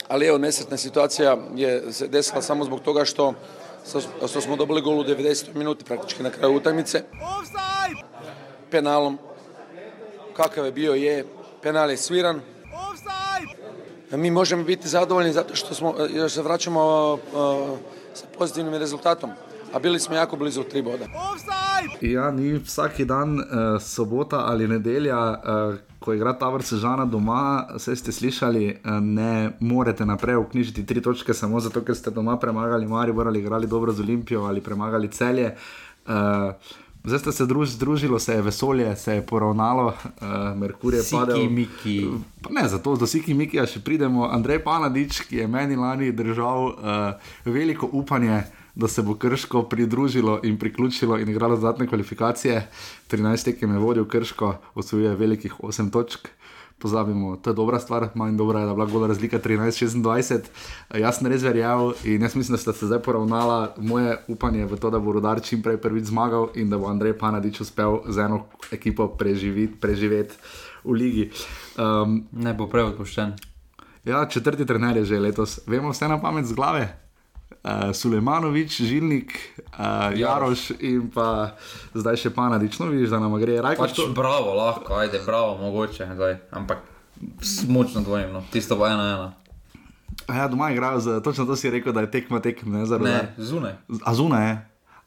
Ali evo, nesretna situacija je se desila samo zbog toga što što smo dobili gol u 90. minuti, praktički na kraju utakmice. Penalom, kakav je bio je, penal je sviran. Mi možemo biti zadovoljni zato što smo, još se vraćamo uh, sa pozitivnim rezultatom, a bili smo jako blizu tri boda. Ja, ni vsak dan uh, sobota ali nedelja, uh, ko igra ta vrsta žana doma, vse ste slišali, uh, ne morete naprej vknjižiti tri točke samo zato, ker ste doma premagali Marijo, ali igrali dobro z Olimpijo ali premagali celje. Uh, Zdaj ste se druž, združili, se je vesolje, se je poravnalo, uh, Merkur je padel. Miki. Ne, zato do Siki Miki še pridemo. Andrej Panadič, ki je meni lani držal uh, veliko upanje, da se bo Krško pridružilo in priključilo in igralo dodatne kvalifikacije. 13 tekem je vodil Krško, osvojuje velikih 8 točk. Pozabimo, to je dobra stvar, manj dobra je, da je bila gola razlika 13-26. Jaz sem res verjel in jaz mislim, da ste se zdaj poravnala. Moje upanje je v to, da bo rodar čim prej prvič zmagal in da bo Andrej Panadič uspel z eno ekipo preživeti, preživeti v ligi. Um, ne bo prej odpuščen. Ja, četrti trener je že letos. Vemo vse na pamet z glave uh, Sulejmanovič, Žilnik, uh, Jaroš in pa zdaj še Panadič. No, vidiš, da nam gre raj. Pač to... Bravo, lahko, ajde, bravo, mogoče, zdaj. ampak smočno dvojim, no. tisto bo ena ena. A ja, doma igrajo, z, točno to si rekel, da je tekma tekma, ne za rudar. Ne, zunaj. A zunaj je,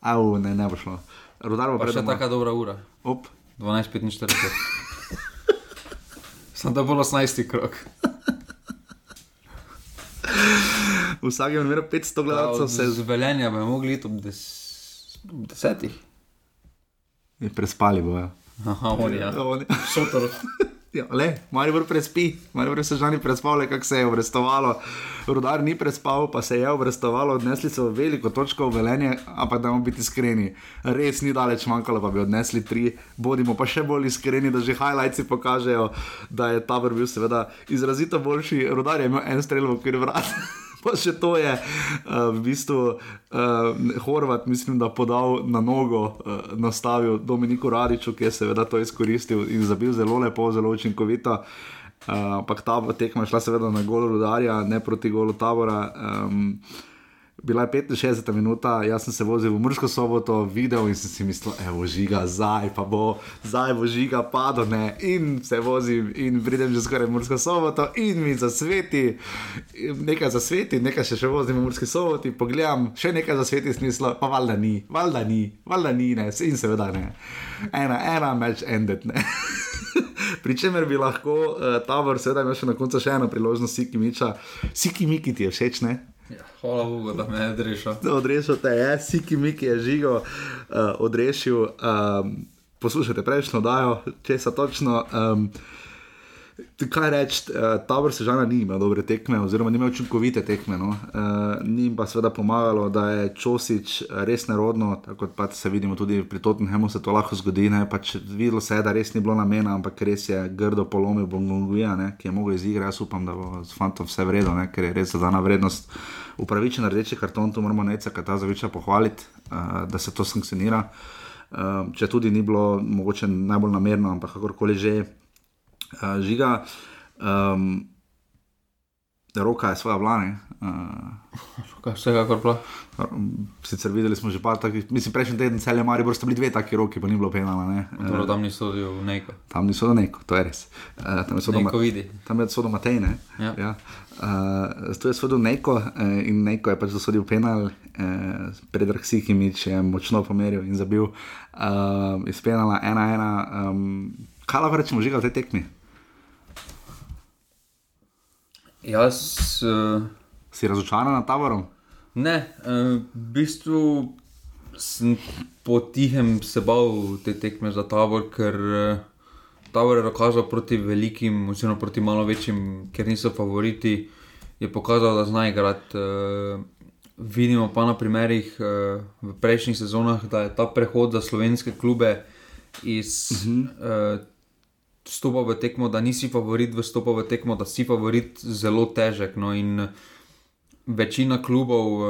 a v ne, ne bo šlo. Rudar bo prišel. Še taka dobra ura. Op. 12.45. Sem da bo 18. krok. vsak je imel 500 gledalcev. Se... Z velenja bi mogli iti ob des... desetih. Je prespali bojo. Aha, oni, ja. oni. Šotor. Ja, le, malo bolj prespi, malo bolj se žani prespavali, kako se je obrestovalo. Rudar ni prespal, pa se je obrestovalo, odnesli so veliko točko v velenje, ampak da bomo biti iskreni, res ni daleč manjkalo, pa bi odnesli tri. Bodimo pa še bolj iskreni, da že highlights pokažejo, da je ta vrbil seveda izrazito boljši. Rudar je imel en strel v okviru vrata. pa še to je uh, v bistvu uh, Horvat, mislim, da podal na nogo, uh, nastavil Dominiku Radiču, ki je seveda to izkoristil in zabil zelo lepo, zelo učinkovito. Ampak uh, ta tekma je šla seveda na golo rudarja, ne proti golo tabora. Um, bila je 65 minut, jaz sem se vozil v Mursko soboto, videl in sem si mislil, evo žiga, zdaj pa bo, zdaj bo žiga, padlo ne. In se vozim in pridem že skoraj v Mursko soboto in mi zasveti, nekaj zasveti, nekaj še, še vozim v Murski soboti, pogledam, še nekaj zasveti smislo, pa valjda ni, valjda ni, valjda ni, ne, in seveda ne. Ena, ena, meč ended, ne. Pričemer bi lahko uh, tabor, seveda imaš na koncu še eno priložnost, Siki Miča, Siki Miki ti je všeč, ne? Ja, hvala Bogu, da me je odrešil. Odrešil te je, Siki Miki je žigo uh, odrešil. Um, poslušajte prejšnjo dajo, če se točno. Um, Kaj reči, uh, Tabor se žal ni imel dobre tekme, oziroma ni imel učinkovite tekme. No. Uh, ni pa seveda pomagalo, da je Čosič res nerodno, tako kot se vidimo tudi pri Tottenhamu, se to lahko zgodi. Pač videlo se je, da res ni bilo namena, ampak res je grdo polomil Bongonguja, ki je mogel izigrati. Jaz upam, da bo z fantom vse vredno, ne, ker je res zadana vrednost. Upravičen rdeči karton, tu moramo ta zaviča pohvaliti, uh, da se to sankcionira. Uh, če tudi ni bilo mogoče najbolj namerno, ampak kakorkoli že uh, žiga, um, roka je svoje vlane. Uh, Vsekakor pa. Sicer videli smo že par takih, mislim, prejšnji teden cel je mari, boste bili dve taki roki, pa ni bilo penala. Dobro, tam niso v neko. Tam niso v neko, to je res. Uh, tam je sodo neko vidi. Tam je sodo Matej, ne? Ja. ja. Uh, to je sodo neko uh, in neko je pač dosodil penal, uh, predrag Sihimič je močno pomeril in zabil uh, iz penala ena ena. Um, kaj lahko rečemo žiga v tej tekmi? Jaz. Uh, si razočaran nad taborom? Ne, uh, v bistvu sem po tihem se bal te tekme za tabor, ker uh, tabor je dokazal proti velikim, oziroma proti malo večjim, ker niso favoriti, je pokazal, da zna igrati. Uh, vidimo pa na primerih uh, v prejšnjih sezonah, da je ta prehod za slovenske klube iz. Uh -huh. uh, stopa v tekmo, da nisi favorit, v stopa v tekmo, da si favorit, zelo težek. No, in večina klubov, uh,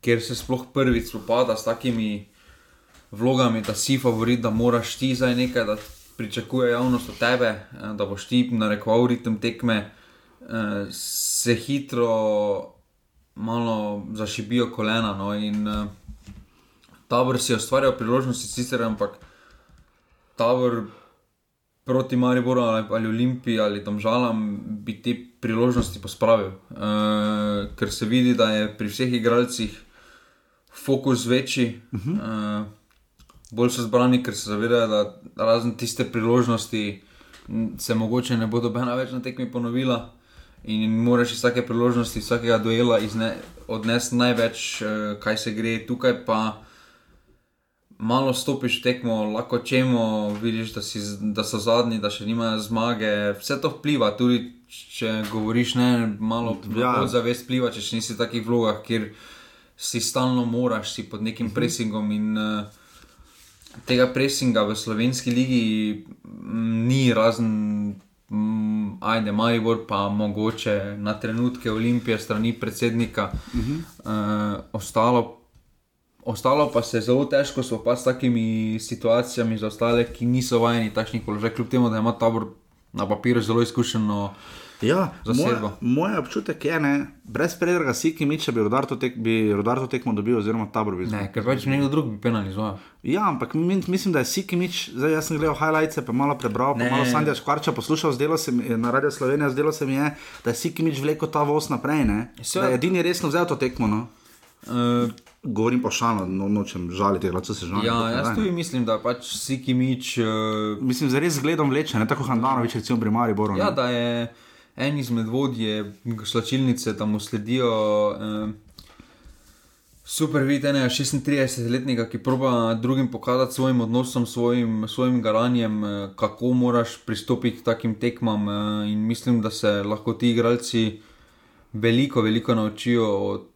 kjer se sploh prvič spopada s takimi vlogami, da si favorit, da moraš ti zdaj nekaj, da pričakuje javnost od tebe, uh, da boš ti narekoval ritem tekme, se hitro malo zašibijo kolena. No, in uh, tabor si ustvarja priložnosti, sicer, ampak tabor proti Mariboru ali, ali Olimpiji ali Domžalam bi te priložnosti pospravil. Uh, ker se vidi, da je pri vseh igralcih fokus večji. Uh -huh. uh, Bolj so zbrani, ker se zavedajo, da razen tiste priložnosti se mogoče ne bodo bena več na tekmi ponovila. In moraš iz vsake priložnosti, vsakega duela odnesti največ, uh, kaj se gre, tukaj pa malo stopiš tekmo, lahko čemo, vidiš, da, si, da so zadnji, da še nimajo zmage. Vse to vpliva, tudi če govoriš ne, malo ja. zavest vpliva, če nisi v takih vlogah, kjer si stalno moraš, si pod nekim mhm. presingom. In, uh, Tega presinga v slovenski ligi ni razen, mm, ajde, Maribor, pa mogoče na trenutke Olimpije, strani predsednika, uh -huh. uh, ostalo ostalo pa se zelo težko spopasti s takimi situacijami za ostale, ki niso vajeni takšnih položajev, kljub temu, da ima tabor na papirju zelo izkušeno. Ja, moj, moj občutek je, da brez predraga si, ki mi če bi rodar to, tek, bi rodar to tekmo dobil, oziroma tabor bi zmagal. Ne, ker pač nekdo drug bi penalizoval. Ja, ampak mislim, da je si, ki mi če, zdaj jaz sem gledal highlights, pa malo prebral, pa malo Sandja Škvarča poslušal, zdelo se mi na Radio Slovenija, zdelo se mi je, da je si, ki mi če vleko ta voz naprej, ne? Da je edini resno vzel to tekmo, no? Uh, Govorim pa šalo, no, nočem žaliti, da se žalim. Ja, jaz tudi mislim, da pač si ki mič. Uh, mislim, da res gledam vleče, ne tako Handanovič, recimo pri Mariboru. Ja, da je en izmed vodje slačilnice, da mu sledijo. Uh, Super, vidite, ne 36-letnika, ki proba drugim pokazati svojim odnosom, svojim, svojim garanjem, kako moraš pristopiti k takim tekmam. In mislim, da se lahko ti igralci veliko, veliko naučijo od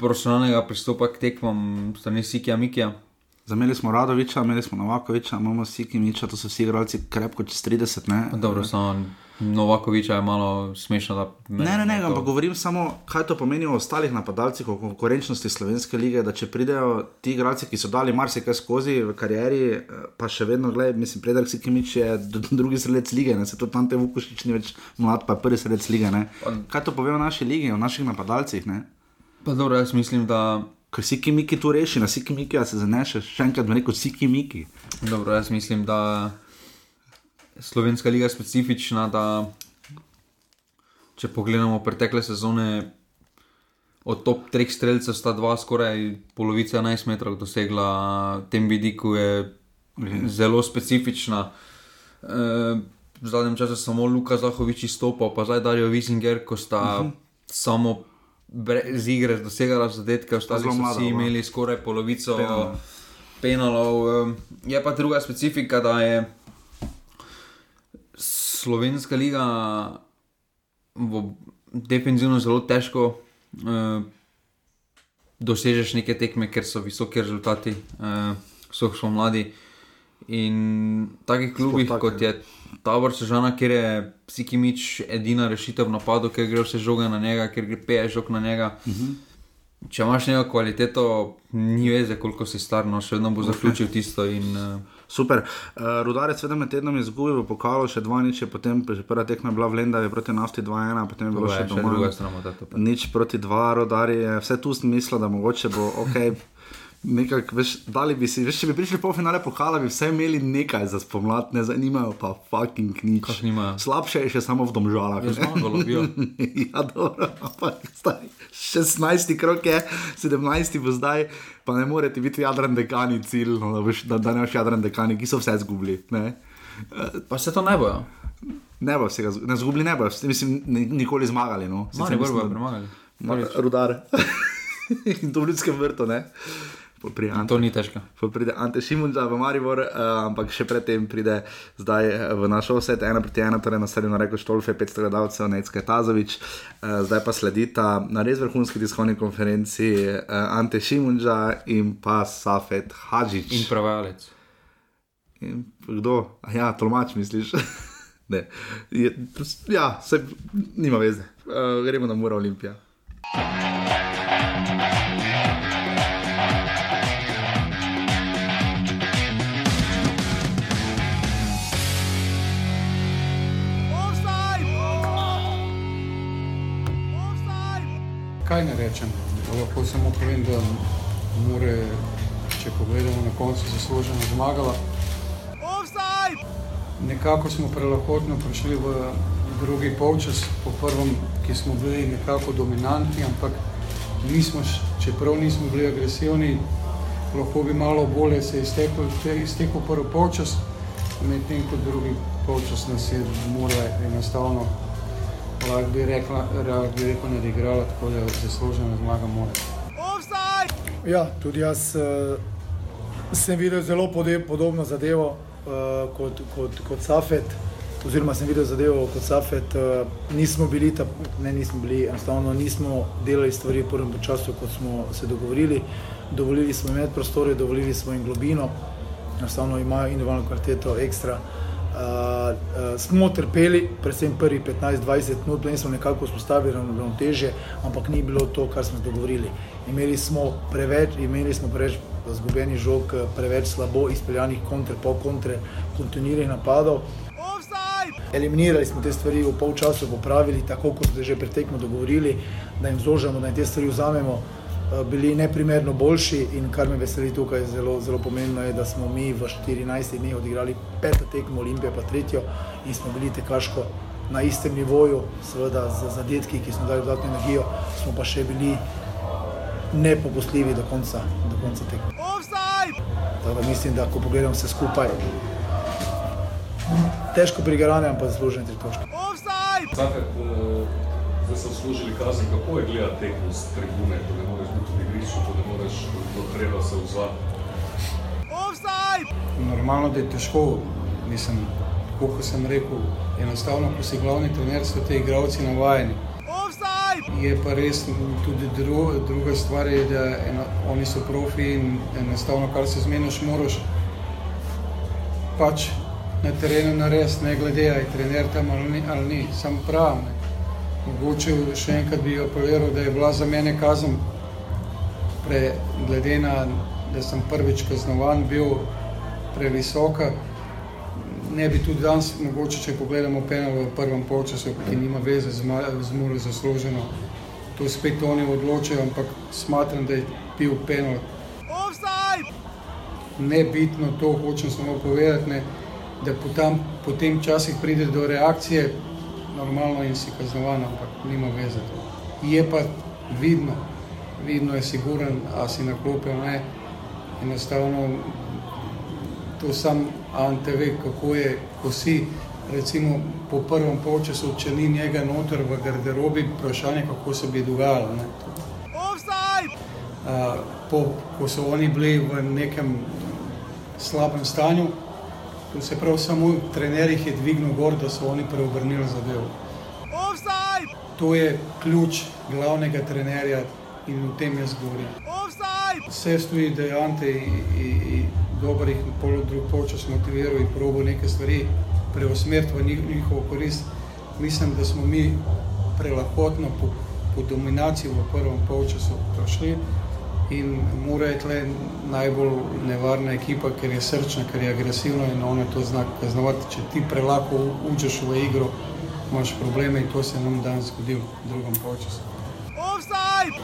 profesionalnega pristopa k tekmam, strani Sikija Mikija. Zamenjali smo Radoviča, imeli smo Novakoviča, imamo Sikija to so vsi igralci krepko čez 30. Ne? Dobro, samo Novakoviča je malo smešno. Ne, ne, ne, ampak govorim samo, kaj to pomeni o ostalih napadalcih, o konkurenčnosti slovenske lige. Da če pridejo ti igralci, ki so dali marsikaj skozi v karieri, pa še vedno, gledaj, mislim, predek Sikija je drugi sredec lige, ne? se to tam te vukušič ni več mlad, pa prvi sredec lige. Ne? Kaj to pove o naši ligi, o naših napadalcih? Ne? Pa dobro, jaz mislim, da. Ker si ki miki tu reši, na si ki miki, a se zanešeš, še enkrat bi rekel, si ki miki. Dobro, jaz mislim, da je slovenska liga specifična, da če pogledamo pretekle sezone, od top treh streljcev sta dva skoraj polovica 11 metrov dosegla, tem vidiku je zelo specifična. E, v zadnjem času samo Luka Zahovič izstopal, pa zdaj Darijo Wisinger, ko sta uh mhm. -huh. samo z igre dosegala zadetke, ostali so vsi imeli skoraj polovico penalov. Je pa druga specifika, da je slovenska liga v defenzivno zelo težko. Uh, dosežeš neke tekme, ker so visoki rezultati, uh, so mladi. In takih klubih, kot je Tabor Sežana, kjer je psikimič edina rešitev v napadu, ker gre vse žoga na njega, ker gre peje žog na njega. Uh mhm. -huh. Če imaš neko kvaliteto, ni veze, koliko si star, no še vedno bo zaključil okay. tisto. In, uh... Super. Uh, Rudarec, med tednom je izgubil v pokalu, še dva nič, potem že prva tekma bila v Lendavi proti nafti 2-1, potem je bilo še doma. Nič proti dva, Rudarje, vse tu smisla, da mogoče bo ok. Nekako, veš, dali bi si, veš, če bi prišli po finale pokala, bi vse imeli nekaj za spomlad, ne zanimajo pa fucking nič. Slabše je še samo v domžalah. ja, dobro, ampak zdaj, 16 krok je, 17 bo zdaj, pa ne morete biti jadran dekani cilj, no, da, veš, da, da ne boš jadran dekani, ki so vse zgubili. Pa se to ne bojo. Ne bo vsega, ne zgubili ne bojo, mislim, nikoli zmagali. No. Ne bojo premagali. Rudar. In to v ljudskem vrtu, ne? Ante, to ni težko. Pride Ante Šimunča v Maribor, uh, ampak še predtem pride zdaj eh, v našo vse, ena proti ena, torej na sredino reko Štolfe, 500 gledalcev, Necke Tazovič. Uh, zdaj pa sledita na res vrhunski tiskovni konferenci uh, Ante Šimunča in pa Safet Hadžič. In prevajalec. In kdo? Ja, tolmač misliš. Je, ja, se, nima veze. Uh, gremo na Mura Olimpija. Kaj ne rečem. Lahko samo povem, da more, če pogledamo na koncu, zasluženo zmagala. Nekako smo prelahotno prišli v drugi polčas, po prvem, ki smo bili nekako dominantni, ampak nismo, čeprav nismo bili agresivni, lahko bi malo bolje se iztekel, iztekel prvi polčas, medtem ko drugi polčas nas je mora enostavno, lahko bi rekla, lahko bi rekel, nadigrala, tako da zaslužena zmaga mora. Ja, tudi jaz uh, sem videl zelo podobno zadevo uh, kot, kot, kot Safet oziroma sem videl zadevo kot Safet, uh, nismo bili, ta, ne nismo bili, enostavno nismo delali stvari v prvem času, kot smo se dogovorili. Dovolili smo imeti prostore, dovolili smo jim globino, enostavno imajo individualno kvaliteto ekstra. Uh, uh, smo trpeli, predvsem prvi 15-20 minut, in smo nekako vzpostavili ravnoteže, ampak ni bilo to, kar smo dogovorili. Imeli smo preveč, imeli smo preveč zgubljenih žog, preveč slabo izpeljanih kontre, po kontre, kontinuiranih napadov. Eliminirali smo te stvari v pol času, popravili tako, kot smo že pretekmo dogovorili, da jim zožamo, da jim te stvari vzamemo, bili neprimerno boljši in kar me veseli tukaj zelo, zelo pomembno je, da smo mi v 14 dneh odigrali peto tekmo Olimpije, pa tretjo in smo bili tekaško na istem nivoju, seveda za zadetki, ki smo dali dodatno energijo, smo pa še bili nepopustljivi do konca, do konca tekme. Tako da mislim, da ko pogledam vse skupaj, težko prigarane, ampak zaslužene tri točke. Uh, zdaj so služili kazen, kako je gledati tekmo z tribune, ko ne moreš biti v igrišču, ko ne moreš do treba se odzvati? Normalno, da je težko, mislim, kot sem rekel, enostavno, ko si glavni trener, so te igravci navajeni. Je pa res tudi dru, druga stvar, je, da eno, oni so profi in enostavno, kar se zmeniš, moraš pač na terenu narediti, ne glede, ali je trener tam ali ni, ali ni. sam pravim. Mogoče še enkrat bi opovedal, da je bila za mene kazen, pre, glede na, da sem prvič kaznovan, bil previsoka. Ne bi tudi danes, mogoče, če pogledamo penal v prvem polčasu, ki nima veze z, z Muro zasluženo, to spet oni odločajo, ampak smatram, da je bil penal. Nebitno to hočem samo povedati, ne, da potem, potem časih pride do reakcije, normalno in si kaznovan, ampak nima veze to. Je pa vidno, vidno je siguren, a si na klopi, ne, enostavno to sam Ante ve, kako je, ko si, recimo po prvem polčasu, če ni njega noter v garderobi, vprašanje, kako se bi dogajalo, ne. Uh, po, ko so oni bili v nekem slabem stanju, To se pravi, samo trener jih je dvignil gor, da so oni preobrnili zadevo. To je ključ glavnega trenerja in o tem jaz govorim. Vse stoji dejante in dobrih pol drug polčas motiviral in probo neke stvari preusmeriti v njihovo korist. Mislim, da smo mi prelahotno po, po dominaciji v prvem polčasu prišli in mora je tle najbolj nevarna ekipa, ker je srčna, ker je agresivna in ona to zna kaznovati. Če ti prelako učeš v igro, imaš probleme in to se nam danes zgodilo v drugem polčasu.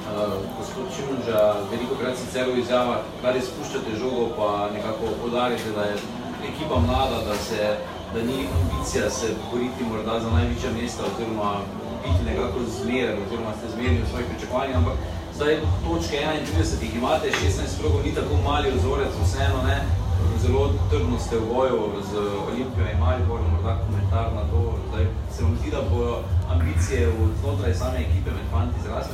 Uh, gospod Čimundža, veliko krat sicer v izjavah, kar izpuščate žogo, pa nekako podarite, da je ekipa mlada, da, se, da ni ambicija se boriti morda za največja mesta oziroma biti nekako zmeren oziroma ste zmerni v svojih pričakovanjih, ampak Zdaj, točke 31, jih imate, 16 krogov, ni tako mali vzorec, vseeno ne. Zelo trdno ste v boju z Olimpijo in Maribor, morda komentar na to. Zdaj, se vam zdi, da bo ambicije znotraj same ekipe med fanti zrasle?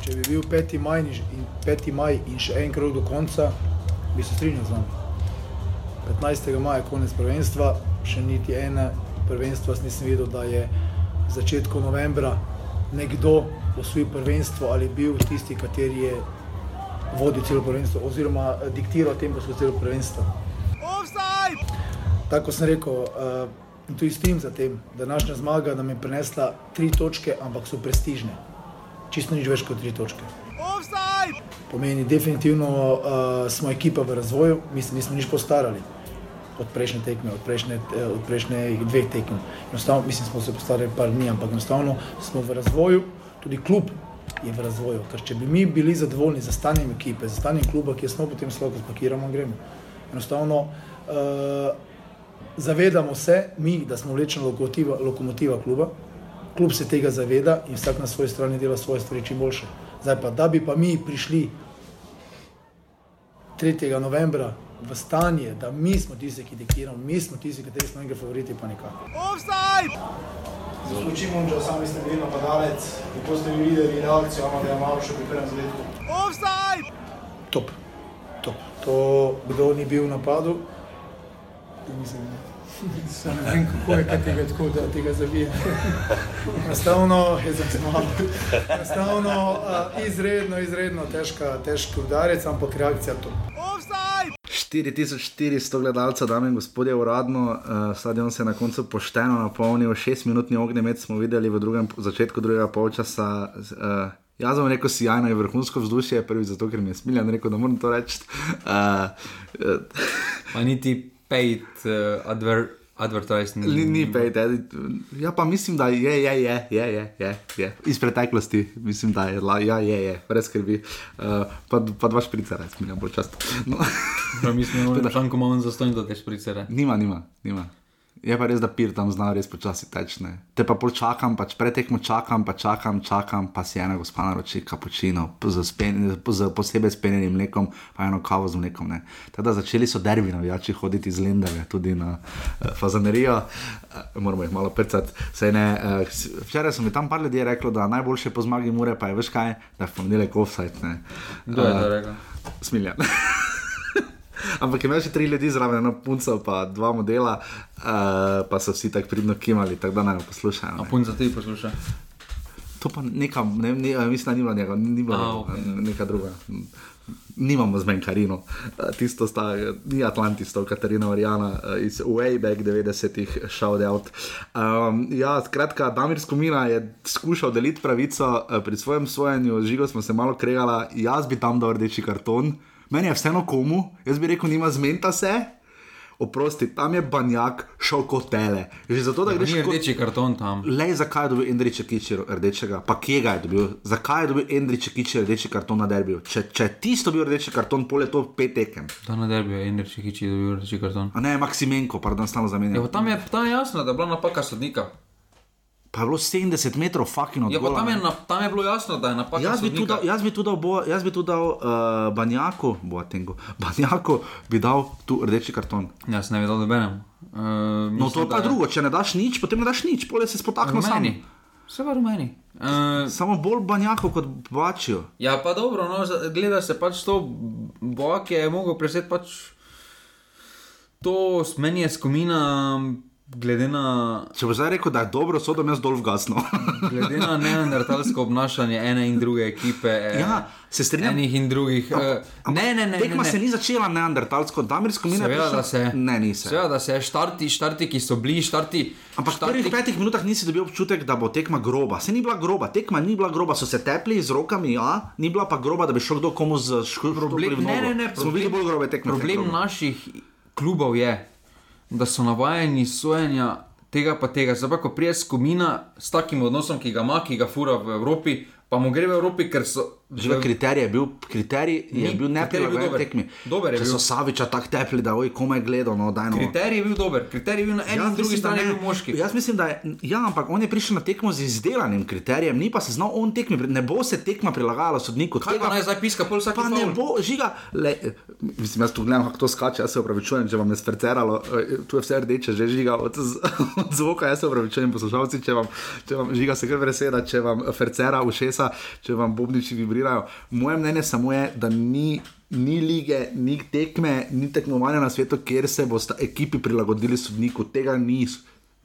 Če bi bil 5. maj in, 5. maj in še en krog do konca, bi se strinjal z nami. 15. maja je konec prvenstva, še niti ene prvenstva nisem videl, da je v začetku novembra nekdo osvojil prvenstvo ali bil tisti, kateri je vodil celo prvenstvo oziroma eh, diktiral tempo skozi celo prvenstvo. Tako sem rekel, uh, in tudi s tem za tem, da naša zmaga nam je prinesla tri točke, ampak so prestižne. Čisto nič več kot tri točke. Pomeni, definitivno uh, smo ekipa v razvoju, mislim, nismo nič postarali od prejšnje tekme, od prejšnje, od prejšnje dveh tekem. Enostavno, mislim, smo se postarali par dni, ampak enostavno smo v razvoju tudi klub je v razvoju. Ker če bi mi bili zadovoljni za stanjem ekipe, za stanjem kluba, ki je smo potem slabo spakiramo in gremo. Enostavno uh, zavedamo se mi, da smo vlečena lokomotiva, lokomotiva kluba, klub se tega zaveda in vsak na svoji strani dela svoje stvari čim boljše. Zdaj pa, da bi pa mi prišli 3. novembra v stanje, da mi smo tisti, ki diktiramo, mi smo tisti, ki smo nekaj favoriti, pa nikakor. Offside! Zaključimo, da sami ste bili napadalec, kako ste vi videli reakcijo, ampak da je malo še pri prvem zadetku. Offside! Top, top. To, kdo ni bil v napadu, mislim, Sam ne vem, kako je kaj tega, tako, da tega zavije. Enostavno je. Enostavno uh, izredno, izredno težka, težki udarec, ampak reakcija to. 4400 gledalcev, dame in gospodje, uradno, uh, stadion se je na koncu pošteno napolnil, šest minutni ognjemet smo videli v drugem, začetku drugega polčasa. Uh, Jaz sem rekel, sjajno je vrhunsko vzdušje, prvi zato, ker mi je smiljen, rekel, da moram to reči. Uh, uh, niti paid uh, adver, advertising. Ni, ni paid, ja, pa mislim, da je, je, je, je, je, je, je. iz preteklosti, mislim, da je, ja, je, je, brez skrbi. Uh, pa, pa dva špricera, jaz mi je bolj čast. No. mislim, da je šanko malo zastojno, da te špricera. Nima, nima, nima. Je pa res, da pir tam zna res počasi tečne. Te pa počakam, pač pretekmo čakam, pa čakam, čakam, pa si ena gospa naroči kapučino, z posebej spenjenim mlekom, pa eno kavo z mlekom. Teda začeli so derbi navijači hoditi iz Lendave, tudi na uh, fazanerijo, uh, moramo jih malo prcati. Uh, včeraj so mi tam par ljudi rekli, da najboljše po zmagi mure, pa je veš kaj, da je ponedeljek offside. Kdo je to rekel? Smiljan. Ampak imel si tri ljudi zraven, eno punco, pa dva modela, uh, pa so vsi tako pridno kimali, tako da naj poslušajo. A punca ti posluša? To pa neka, ne, ne, mislim, da ni bilo njega, ni bilo A, okay. neka druga. Nimamo zmen Karino, tisto sta, ni Atlantis, to Katarina Orijana iz Wayback 90-ih, shout out. Um, ja, skratka, Damir Skomina je skušal deliti pravico pri svojem sojenju, žigo smo se malo kregali, jaz bi tam dal rdeči karton meni je vseeno komu, jaz bi rekel, nima zmenta se. Oprosti, tam je banjak šel kot tele. Že zato, da ja, greš kot rdeči karton tam. Le zakaj je dobil Endriče Kičer rdečega, pa kje ga je dobil, zakaj je dobil Endriče Kičer rdeči karton na derbiju. Če, če tisto dobil rdeči karton, pol je to pet tekem. To na derbiju je Endriče Kičer dobil rdeči karton. A ne, Maksimenko, pardon, stalo zamenjal. Ja, tam je, tam je jasno, da je bila napaka sodnika. Pa je bilo 70 metrov, fucking od. Ja, tam, tam je bilo jasno, da je napak. Jaz bi dal, jaz bi tudi dal, bo, jaz bi tudi dal uh, Banjaku, Boatengu, Banjaku bi dal tu rdeči karton. Jaz ne bi dal nobenem. Uh, no, to je pa drugo, če ne daš nič, potem ne daš nič, pole se spotaknemo sami. Vse v rumeni. Uh, Samo bolj banjako kot bačijo. Ja, pa dobro, no, gleda se pač to, bojak je mogel preseti pač to, meni je skomina. Glede na. Če bo zdaj rekel, da je dobro, so tam jaz dol v gasno. glede na neandertalsko obnašanje ene in druge ekipe. Ja, se strinjam. Enih in drugih. No, ne, ne, ne. Tekma ne, ne. se ni začela neandertalsko, damirsko mine. Seveda, da se. Ne, nisi. Seveda, da se štarti, štarti, ki so bili štarti. Ampak v prvih petih minutah nisi dobil občutek, da bo tekma groba. Se ni bila groba, tekma ni bila groba, so se tepli z rokami, ja, ni bila pa groba, da bi šel kdo komu z škrtom. Problem, ne, ne, ne. Smo bili bolj grobe tekme. Problem naših klubov je, da so navajeni sojenja tega pa tega. Zdaj pa, ko prije skomina s takim odnosom, ki ga ima, ki ga fura v Evropi, pa mu gre v Evropi, ker so. Že kriterij je bil, kriterij je bil neprilagojen tekmi. Dober je Če bil. so Saviča tako tepli, da oj, komaj gledal, no, daj no. Kriterij je bil dober, kriterij je bil na eni in drugi strani bil moški. Jaz mislim, da je, ja, ampak on je prišel na tekmo z izdelanim kriterijem, ni pa se znal on tekmi, ne bo se tekma prilagajala sodniku. Kaj pa naj zdaj piska, pol vsak Pa ne bo, žiga, le, mislim, jaz tu gledam, kako to skače, jaz se upravičujem, če vam je sferceralo, tu je vse rdeče, že žiga od, od zvoka, jaz se upravičujem poslušalci, če vam, če vam žiga se kar vreseda, če vam fercera ušesa, če vam bobniči vibrirajo. Moje mnenje samo je, da ni, ni lige, ni tekme, ni tekmovanja na svetu, kjer se bosta ekipi prilagodili sodniku. Tega ni.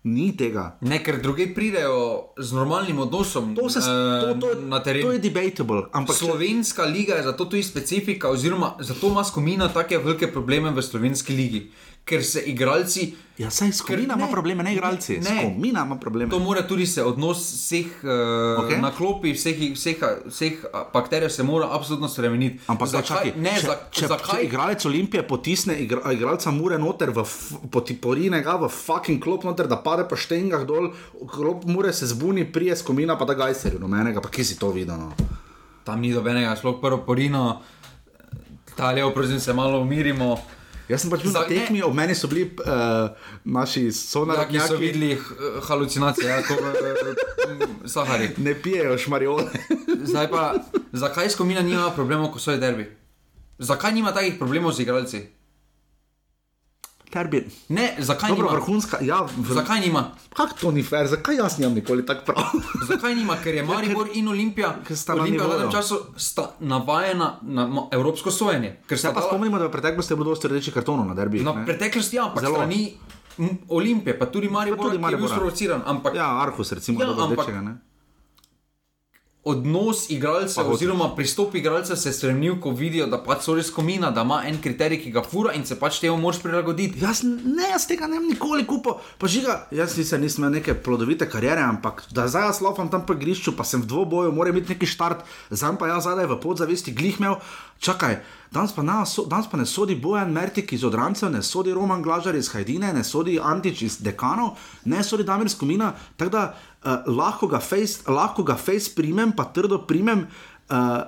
Ni tega. Ne, ker drugi pridejo z normalnim odnosom to se, to, to, na terenu. To je debatable. Ampak slovenska če... liga je zato tudi specifika, oziroma zato ima skomina tako velike probleme v slovenski ligi. Ker se igralci. Ja, saj skomina ima probleme, ne igralci. Ne, skomina ima probleme. To mora tudi se odnos vseh uh, Okej. okay. na klopi, vseh, vseh, vseh bakterij se mora absolutno spremeniti. Ampak zakaj? čakaj, ne, če, za, če, zakaj? če igralec Olimpije potisne igra, igralca Mure noter, v f- potipori ga v fucking klop noter, da pade po štengah dol, klop Mure se zbuni, prije skomina pa da gajserju, no menega, pa kje si to videl. No? Tam ni dobenega, sploh prvo porino, ta levo, prosim, se malo umirimo. Jaz sem pač bil na tekmi, ob meni so bili uh, naši Ja, ki so sonarodnjaki, videli eh, halucinacije, ja, kot v Sahari. ne pijejo šmarjole. Zdaj pa, zakaj skomina nima problemov, ko so je derbi? Zakaj nima takih problemov z igralci? Terbi. Ne, zakaj Dobro, nima? vrhunska, ja, v, Zakaj nima? Kako to ni fair, zakaj jaz nimam nikoli tako prav? Zakaj nima? Ker je Maribor in Olimpija, ker sta Olimpija v zadnjem času navajena na evropsko sojenje. Ker Se sta pa dala- spomnimo, da v preteklosti je bilo dosti rdečih kartonov na derbih. Na ne? preteklosti, ja, ampak strani Olimpije, pa tudi Maribor, tudi tudi Maribor. je bil sprovociran. Ampak Ja, Arhus recimo, Ja, ja, da ampak- rdečega, ne? Odnos igralcev, Pa oziroma pristop igralcev se je spremenil, ko vidijo, da pač so res komina, da ima en kriterij, ki ga fura in se pač temu moraš prilagoditi. Jaz ne, jaz tega ne bi nikoli kupil. Pa žiga, jaz nisem, nisem imel neke plodovite kariere, ampak da zdaj jaz lofam tam po igrišču, pa sem v dvoboju, mora biti neki štart, zdaj pa jaz zadaj v podzavesti glih imel. Čakaj, danes pa, na, so, danes pa ne sodi Bojan Mertik iz Odrancev, ne sodi Roman Glažar iz Hajdine, ne sodi Antič iz Dekanov, ne sodi Damir Skomina, tako da uh, lahko ga face, lahko ga face primem, pa trdo primem. Uh,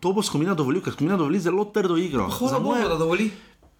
To bo Skomina dovolil, ker Skomina dovoli zelo trdo igro. Hvala Bogu, moje- da dovoli.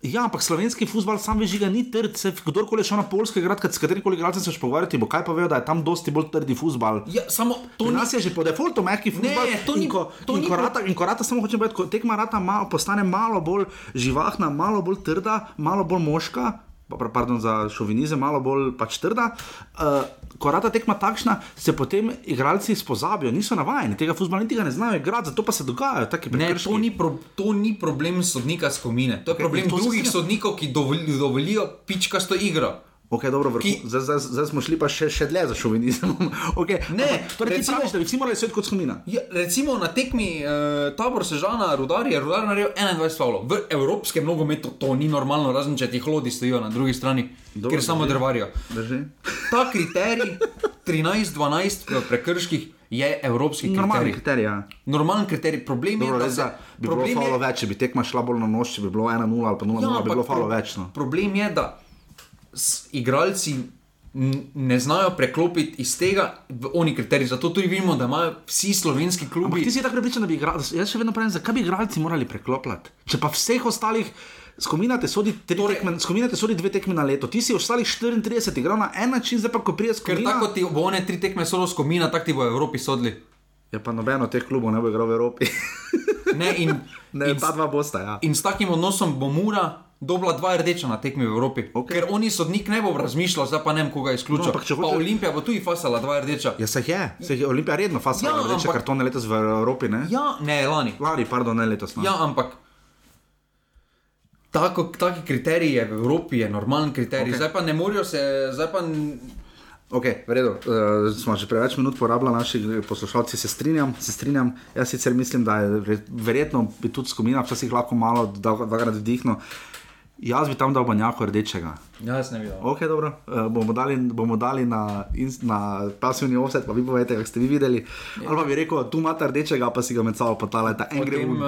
Ja, ampak slovenski futbol sam veš, ga ni trd. Se, kdorkoli šel na polske igrati, s katerim igralcem se pogovarjati, bo kaj povedal, da je tam dosti bolj trdi futbol. Ja, samo to Pri ni. nas je že po defaultu mehki futbol. Ne, to ni- ko, to in ni ko pro- rata, in ko rata, samo hočem povedati, ko tekma rata malo, postane malo bolj živahna, malo bolj trda, malo bolj moška. Pa- pa- Pardon za šovinizem, malo bolj pač trda. Uh, ko rata tekma takšna, se potem igralci spozabijo, niso navajeni tega futbola, niti ga ne znajo igrati, zato pa se dogajajo taki Ne, prekrški. to ni, pro, to ni problem sodnika skomine, to je problem to drugih sodnikov, ki dovoli, dovolijo pičkasto igro. Ok, dobro, vrhu, Ki- zdaj, zdaj, zdaj smo šli pa še, še dlje za šovinizem. okay. Ne, ampak, torej ti recimo- praviš, da bi vsi morali sedeti kot skomina. Ja, recimo na tekmi uh, tabor Sežana, Rudar je Rudar naredil 21 faulov. V evropskem nogometu to ni normalno, razen če ti hlodi stojijo na drugi strani, Dobro, ker samo drvarijo. Drži. Ta kriterij 13-12 v prekrških je evropski Normalni kriterij. kriterij. Ja. Normalen kriterij. Problem Dobro, je, da se, bi bilo problem falo je, več, če bi tekma šla bolj na noč, če bi bilo 1-0 ali pa 0-0, Ja, bi bilo pro- več. No. Problem je, da igralci ne znajo preklopiti iz tega oni kriterij. Zato tudi vidimo, da imajo vsi slovenski Ampak klubi. ti si tako prepričan, da bi igrali. Jaz še vedno pravim, zakaj bi igralci morali preklopljati. Če pa vseh ostalih. Skominate sodi, Torej- tekme, skominate sodi dve tekme na leto, ti si ostalih 34 igral na en način, zdaj pa ko priješ Ker skomina. tako ti bo one tri tekme solo skomina, tako ti bo v Evropi sodili. Ja, pa nobeno teh klubov ne bo igral v Evropi. Ne, in, ne, in, ta dva bosta, ja. in s takim odnosom bo Mura dobila dva rdeča na tekmi v Evropi. Okej. Ker oni sodnik ne bo razmišljal, zdaj pa ne vem, koga izključil. No, hoče- Olimpija bo tudi fasala dva rdeča. Ja, se je, se je Olimpija redno fasala, Ja, reče ampak- kartone letos v Evropi, ne? Ja, ne, lani. Lani, pardon, ne letos. No. Ja, ampak. Tako, taki kriterij je v Evropi, je normalen kriterij. Okay. Zdaj pa ne morajo se, zdaj pa Ok, v redu, uh, smo že preveč minut porabljali, naši poslušalci se strinjam, se strinjam. Jaz sicer mislim, da je verjetno bi tudi skomina včasih lahko malo dvakrat vdihnil. Jaz bi tam dal banjako rdečega. Jaz ne vidim. Ok, dobro, uh, bomo dali, bomo dali na, ins- na pasivni offset, pa vi povete, kako ste vi videli. Ali pa bi rekel, tu imate rdečega, pa si ga med sabo potalajte. En gre v. uh,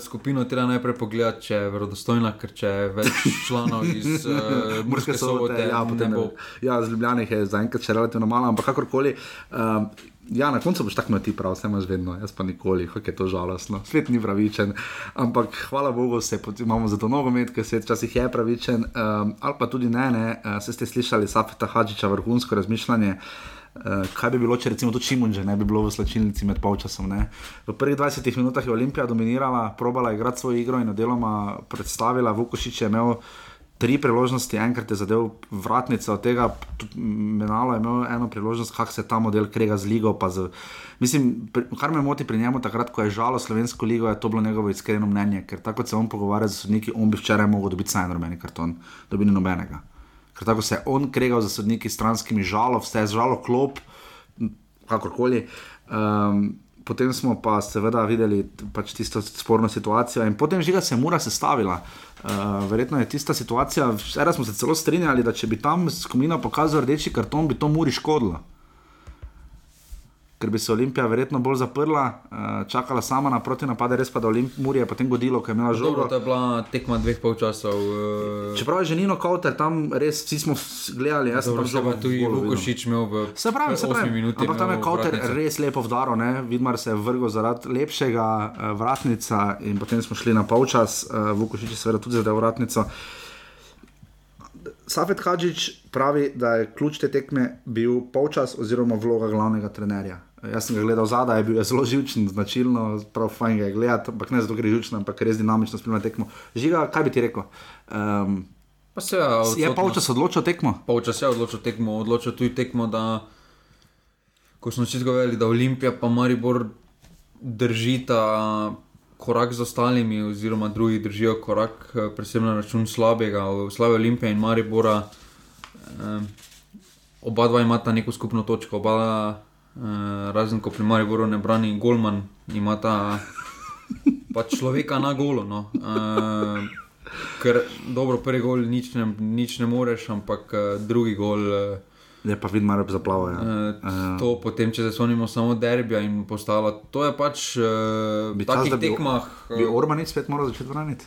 skupino treba najprej pogledati, če je verodostojna, ker če je več članov iz uh, Murske sobote, ja, potem ne bo. Ja, z Ljubljana jih je zaenkrat še relativno malo, ampak kakorkoli. Um, ja, na koncu boš tako imel ti prav, vse imaš vedno, jaz pa nikoli, kako je to žalostno. Svet ni pravičen, ampak hvala Bogu, se pot- imamo za to nogomet, ker svet včasih je pravičen, um, ali pa tudi ne, ne. Uh, ste slišali Safeta Hadžiča vrhunsko razmišljanje. Uh, kaj bi bilo, če recimo to Čimunže ne bi bilo v slačilnici med polčasom? Ne? V prvih 20 minutah je Olimpija dominirala, probala igrati svojo igro in jo deloma predstavila. Vukošič je imel tri priložnosti, enkrat je zadev vratnico, od tega Menalo je imel eno priložnost, kako se ta model krega z ligo. Z, mislim, kar me moti pri njemu, takrat, ko je žalo slovensko ligo, je to bilo njegovo iskreno mnenje, ker tako se on pogovarja z sodniki, on bi včeraj mogel dobiti saj rumeni karton, dobi nobenega. Ker tako se je on kregal za sodniki stranskimi žalo, vse je žalo klop, kakorkoli. Um, potem smo pa seveda videli pač tisto sporno situacijo in potem žiga se je mura sestavila. Uh, verjetno je tista situacija, včeraj smo se celo strinjali, da če bi tam skupina pokazala rdeči karton, bi to muri škodilo ker bi se Olimpija verjetno bolj zaprla, uh, čakala sama na proti napade, res pa da Olimpija je potem godilo, ker je imela žogo. Dobro, to je bila tekma dveh polčasov. Uh... Čeprav je že Nino Kauter tam res, vsi smo gledali, jaz sem že tu in Vukošič imel v se pravi, se pravi. minuti. Ampak tam je Kauter res lepo vdaro, Vidmar se je vrgel zaradi lepšega uh, vratnica in potem smo šli na polčas, uh, Vukošič je seveda tudi zadel vratnico. Safet Hadžič pravi, da je ključ te tekme bil polčas oziroma vloga glavnega trenerja. Jaz sem ga gledal zadaj, je bil je zelo živčen, značilno, prav fajn ga je gledati, ampak ne zato, ker je živčen, ampak res dinamično spremlja tekmo. Žiga, kaj bi ti rekel? Um, pa se ja, je polčas odločil tekmo? Polčas je odločil tekmo, odločil tudi tekmo, da ko smo si zgovorili, da Olimpija pa Maribor držita korak z ostalimi, oziroma drugi držijo korak, eh, predvsem na račun slabega, slabe Olimpije in Maribora. Um, oba dva imata neko skupno točko, oba razen ko pri Mariboru ne brani Golman, ima ta pač človeka na golo. No. Uh, ker dobro, prvi gol nič ne, nič ne moreš, ampak uh, drugi gol. Uh, Je pa vidno, da je zaplavo. Ja. Uh, to potem, če se spomnimo samo derbija in postalo, to je pač uh, v takih tekmah. Bi Orban spet moral začeti braniti?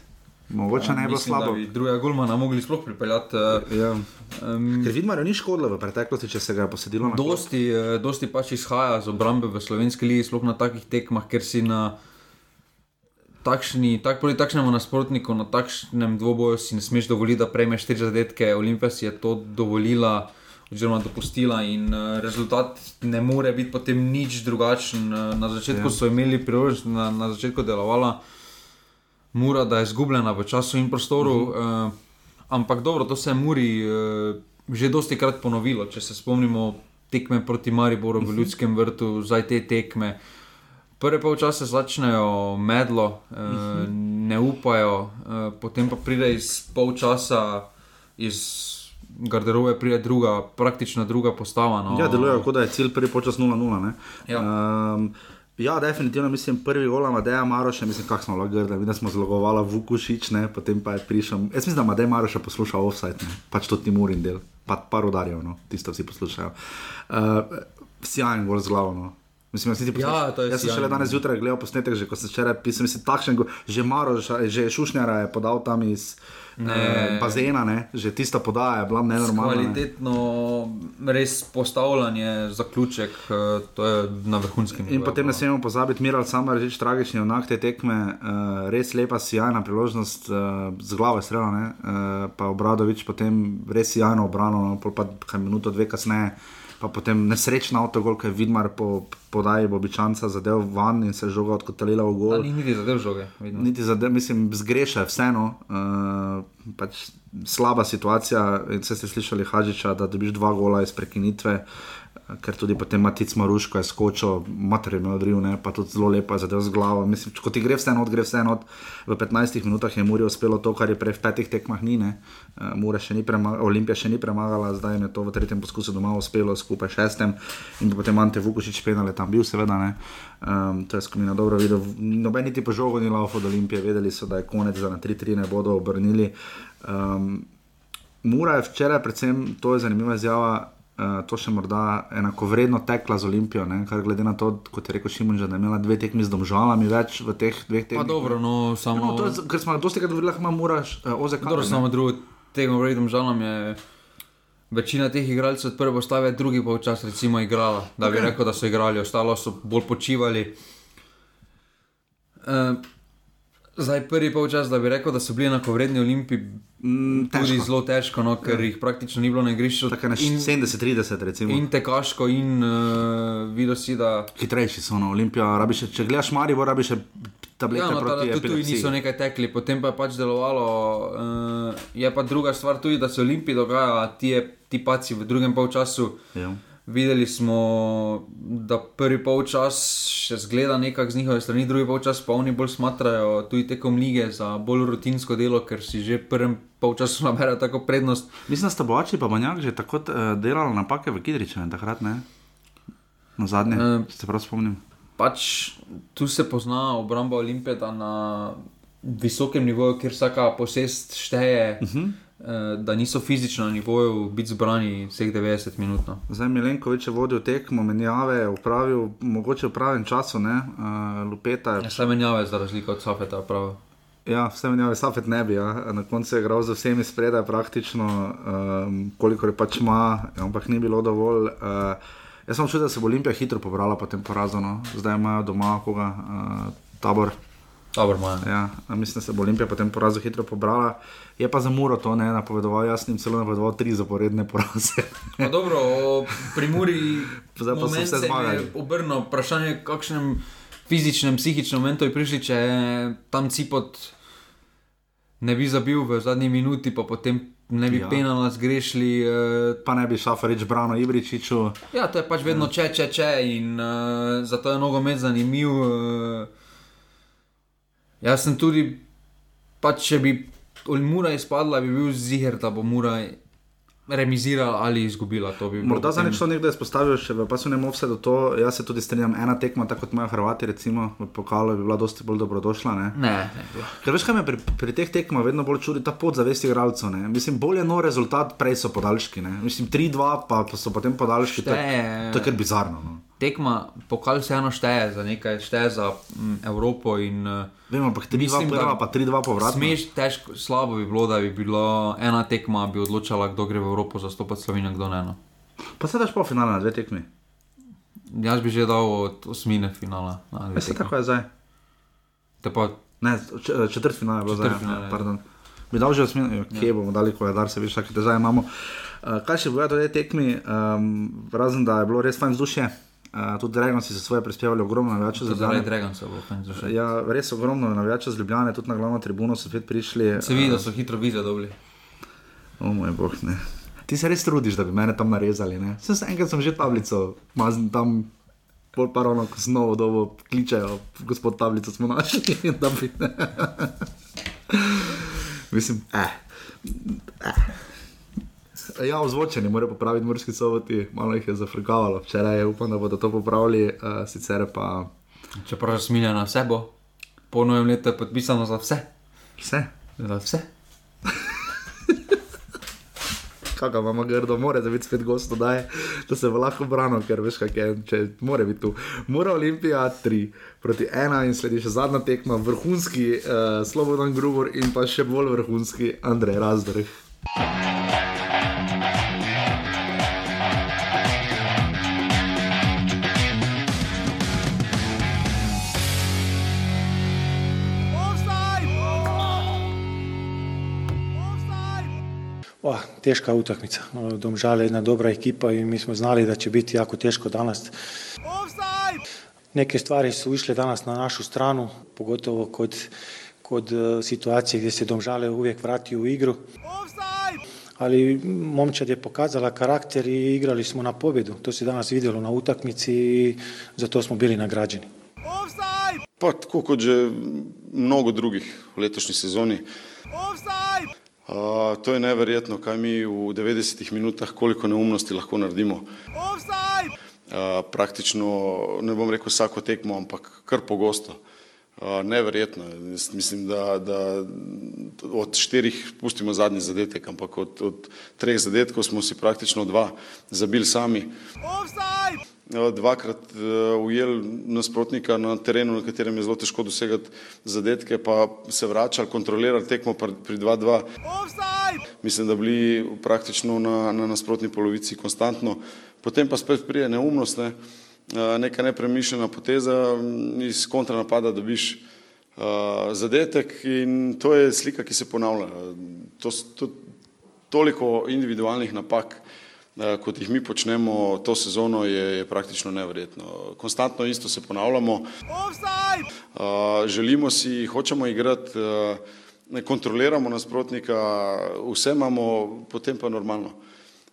Mogoče ne bo slabo. Druga Gulmana mogli sploh pripeljati. Uh, ja. um, Ker vidimo, da ni škodilo v preteklosti, če se ga je posedilo na dosti, uh, dosti pač izhaja z obrambe v slovenski ligi, sploh na takih tekmah, ker si na takšni, tak, proti takšnemu nasprotniku, na takšnem dvoboju si ne smeš dovoliti, da prejmeš štiri zadetke. Olimpija si je to dovolila. Oziroma, dopustila, in uh, rezultat ne more biti potem nič drugačen. Uh, na začetku ja. so imeli priložnost, na, na začetku delovala uh, mura, da je izgubljena v času in prostoru. Uh -huh. uh, ampak dobro, to se je Muri uh, že dosti krat ponovilo. Če se spomnimo tekme proti Mariboru v -huh. Ljudskem vrtu, zdaj te tekme. Prve polčase začnejo medlo, uh -huh. ne upajo, uh, potem pa pride iz polčasa iz. Garderobe pride druga, praktično druga postava. No. Ja, deluje kot da je cilj prvi počas 0-0. Ja. Um, Ja, definitivno mislim, prvi gol ima Deja Maroša, mislim, kako smo lahko grdi, da smo zlogovali Vukušič, ne, potem pa je prišel. Jaz mislim, da ima Deja Maroša poslušal offside, ne, pač to ti Murin del, pa par udarjev, no, tisto vsi poslušajo. Uh, Sjajen gol z glavo, no. Mislim, jaz, ja, jaz sem šele danes zjutraj gledal posnetek, že ko sem včeraj pisal, mislim, takšen, že Maroša, že Šušnjara je podal tam iz ne, bazena, ne? že tista podaja je bila nenormalna. Kvalitetno, ne? res postavljanje, zaključek, eh, to je na vrhunskem nivoju. In potem ne smemo pozabiti, Miral Samar, reči tragični onak te tekme, uh, res lepa, sjajna priložnost, z glave strela, uh, pa Obradovič potem res sjajno obrano, no, pa minuto, dve kasneje pa potem nesrečna avto, ki je vidmar po podaji Bobičanca zadev van in se žoga odkotalila v gol. Ni niti zadev žoge. Vidno. Niti zadev, mislim, zgreša vseeno. Uh, pač slaba situacija, in ste slišali Hažiča, da dobiš dva gola iz prekinitve. Uh, ker tudi potem Matic Maruško je skočil, materialno odriv, ne, pa tudi zelo lepo zadev z glavo. Mislim, ko ti gre vse not, gre vse not. V 15 minutah je Muri uspelo to, kar je prej v petih tekmah ni. Uh, še ni Olimpija še ni premagala, zdaj je to v tretjem poskusu doma uspelo, skupaj šestem in potem Ante Vukošič penale tam bil, seveda ne. Um, to je skupina dobro videl. Noben niti po žogu ni laufal od Olimpije, vedeli so, da je konec, da na 3-3 ne bodo obrnili. Um, Mura je včeraj, predvsem to je zanimiva izjava, uh, to še morda enako vredno tekla z Olimpijo, ne? kar glede na to, kot je rekel Šimun, da je imela dve tekmi z domžalami več v teh dveh tekmah. Pa dobro, no, samo. Ja, no, ker smo dosti krat govorili, da moraš uh, ozek. Dobro, samo drugo tekmo pred domžalami je. Večina teh igralcev od prve postave, drugi pa včasih recimo igrala, da bi okay. rekel, da so igrali, ostalo so bolj počivali. Uh, Zdaj, prvi polčas, da bi rekel, da so bili enako vredni Olimpiji, mm, tudi zelo težko, no, ker ja. jih praktično ni bilo na igrišču. Tako je 70-30, recimo. In tekaško, in uh, videl si, da. Hitrejši so na no, Olimpiji, če gledaš Marijo, rabiš tablete. Ja, no, proti tudi tu niso nekaj tekli, potem pa je pač delovalo. Uh, je pa druga stvar tudi, da se Olimpiji dogaja, ti, ti paci v drugem polčasu. Ja. Videli smo, da prvi polčas še zgleda nekako z njihove strani, drugi polčas pa oni bolj smatrajo tudi tekom lige za bolj rutinsko delo, ker si že prvem polčasu naberajo tako prednost. Mislim, da sta boči pa manjak že tako uh, delali napake v Kidriču in takrat ne. Na zadnje, uh, se prav spomnim. pač tu se pozna obramba Olimpijada na visokem nivoju, kjer vsaka posest šteje. Uh -huh. Da niso fizično na nivoju biti zbrani vseh 90 minut. No. Zdaj, Milenkovič je vodil tekmo, menjave, upravil, mogoče v pravem času, ne, uh, lupeta. Ja, vse menjave, za razliko od Safeta, prav. Ja, vse menjave, Safet ne bi, ja. na koncu je igral z vsemi spredaj, praktično, um, koliko je pač ima, ampak ni bilo dovolj. Uh, jaz sem čutil, da se bo Olimpija hitro pobrala po tem porazu, no. zdaj imajo doma koga, uh, tabor. Dobro, ja, mislim, da se bo Olimpija potem porazu hitro pobrala. Je pa za Muro to ne napovedoval, jaz sem celo napovedoval tri zaporedne poraze. dobro, pri Muri pa so vse zmagali. Obrno vprašanje, kakšnem fizičnem, psihičnem momentu je prišli, če tam cipot ne bi zabil v zadnji minuti, pa potem ne bi ja. penala zgrešili. Uh, pa ne bi šafarič brano Ibričiču. Ja, to je pač vedno če, če, če in uh, zato je nogomet zanimiv. Uh, Jaz sem tudi, pač, če bi Mura izpadla, bi bil ziger, da bo Mura remizirala ali izgubila. Morda za nekaj nekdo izpostavil, še pa so ne mogle vse do to. Jaz se tudi strinjam, ena tekma, tako kot imajo Hrvati, recimo v pokalu, bi bila dosti bolj dobrodošla. Ne, ne. ne Ker veš, kaj me pri, pri teh tekmah vedno bolj čudi, ta podzavest igralcev. Mislim, bolje no rezultat, prej so podaljški. Ne. Mislim, 3-2, pa so potem podaljški. To je kar bizarno. No tekma, pokal vseeno šteje za nekaj, šteje za m, Evropo. In, uh, Vem, ampak 3-2 prva, pa 3-2 povrat. Smeš, težko, slabo bi bilo, da bi bilo ena tekma, bi odločala, kdo gre v Evropo zastopati Slovenijo, kdo ne. No. Pa se daš po finale na dve tekmi. Jaz bi že dal od osmine finala. Ja, se tako je zdaj. Pa, ne, četrt finale je bilo zdaj. Ja, bi dal že osmine, kje ja. bomo dali, ko je dar se veš, kakšne težave imamo. Uh, kaj še bo na tej tekmi, um, razen da je bilo res fajn vzdušje. Uh, tudi Dragoci so svoje prispevali ogromno navijačev so bili. Ja, res ogromno navijačev z Ljubljana, tudi na glavno tribuno so spet prišli. Se vidi, da so hitro vize dobili. O moj bog, ne. Ti se res trudiš, da bi mene tam narezali. Sem enkrat sem že tablico, mazn tam. Pol pa ravno, ko znovo dobo kličejo, gospod tablico smo našli. Bi, Mislim, eh. eh. Ja, ozvočeni morajo popraviti morski soboti, malo jih je zafrkavalo. Včeraj je upam, da bodo to popravili, uh, sicer pa. Če prav smilja na vse, bo po novem letu podpisano za vse. Vse. Za vse. Kakor imamo grdo, mora da biti spet gosto, da, je, da se bo lahko branil, ker veš, kaj je, če mora biti tu. Mora Olimpija 3 proti 1 in sledi še zadnja tekma, vrhunski uh, Slobodan Grubor in pa še bolj vrhunski Andrej Razdrh. Oh, teška utakmica. Domžal je jedna dobra ekipa in mi smo znali da će biti jako teško danas. Neke stvari su išle danas na našu stranu, pogotovo kod, kod e, situacije gdje se Domžale uvijek vrati u igru. Ali momčad je pokazala karakter i igrali smo na pobjedu. To se danas vidjelo na utakmici i za to smo bili nagrađeni. Pa tako kot že mnogo drugih v letošnji sezoni. Uh, to je neverjetno, kaj mi v 90 minutah, koliko neumnosti lahko naredimo. Uh, praktično, ne bom rekel vsako tekmo, ampak kar pogosto. Uh, neverjetno. Mislim, da, da od štirih pustimo zadnji zadetek, ampak od, od treh zadetkov smo si praktično dva zabili sami. Offside! Dvakrat uh, ujel nasprotnika na terenu, na katerem je zelo težko dosegati zadetke, pa se vračali, kontrolirali tekmo pri 2-2. Mislim, da bili praktično na, na nasprotni polovici konstantno. Potem pa spet prije neumnost, ne, uh, neka nepremišljena poteza, iz kontranapada dobiš uh, zadetek in to je slika, ki se ponavlja. To, to, toliko individualnih napak. Eh, kot jih mi počnemo to sezono, je, je praktično nevrjetno. Konstantno isto se ponavljamo. Uh, želimo si, hočemo igrati, uh, ne kontroliramo nasprotnika, vse imamo, potem pa normalno.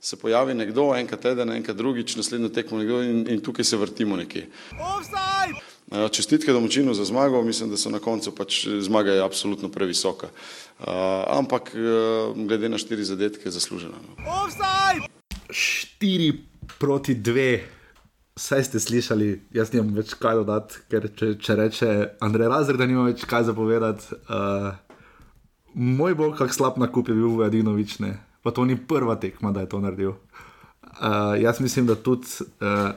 Se pojavi nekdo, enkrat teden, enkrat drugič, naslednjo tekmo nekdo in, in tukaj se vrtimo nekje. Uh, čestitke domočinu za zmago, mislim, da so na koncu pač zmaga je absolutno previsoka. Uh, ampak uh, glede na štiri zadetke je zaslužena. No. 4 proti 2, Saj ste slišali, jaz nimam več kaj dodati, ker če, če reče Andrej Razred, da nima več kaj zapovedati. Uh, moj bog, kak slab nakup je bil v Adinovič, ne. Pa to ni prva tekma, da je to naredil. Uh, jaz mislim, da tudi. Uh,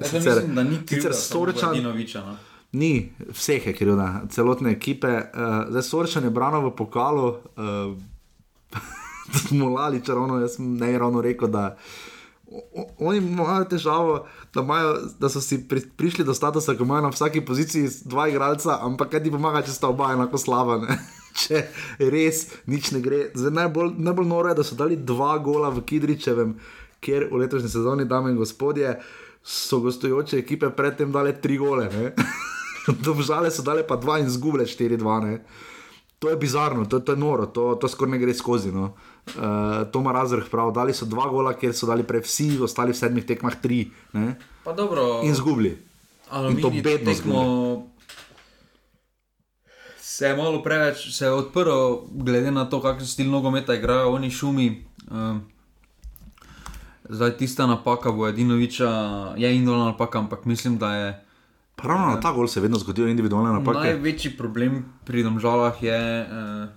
Jaz mislim, da ni krivda sicer Sorčan- no. Ni, vseh je krivda, celotne ekipe. Uh, zdaj Sorčan je branil v pokalu, uh, smo lali čarovno, jaz ne ravno rekel, da oni imajo težavo, da, imajo, da so si pri, prišli do statusa, ko imajo na vsaki poziciji dva igralca, ampak kaj ti pomaga, če sta oba enako slaba. Ne? Če res nič ne gre. Zdaj, najbolj, najbolj noro je, da so dali dva gola v Kidričevem, kjer v letošnji sezoni, dame in gospodje, so gostujoče ekipe predtem dale tri gole. ne. Domžale so dale pa dva in zgubile 4-2. ne. To je bizarno, to, to je noro, to, to skoraj ne gre skozi. No. Uh, to ima razrh prav. Dali so dva gola, kjer so dali prej vsi, ostali v sedmih tekmah tri. Ne? Pa dobro. In zgubili. In to bedno tekmo se je malo preveč se je odprl, glede na to, kakšen stil nogometa igrajo oni šumi. Um, zdaj tista napaka bo Edinoviča, je individualna napaka, ampak mislim, da je. Pravno na ta gol se vedno zgodijo individualne napake. Največji problem pri domžalah je, eh,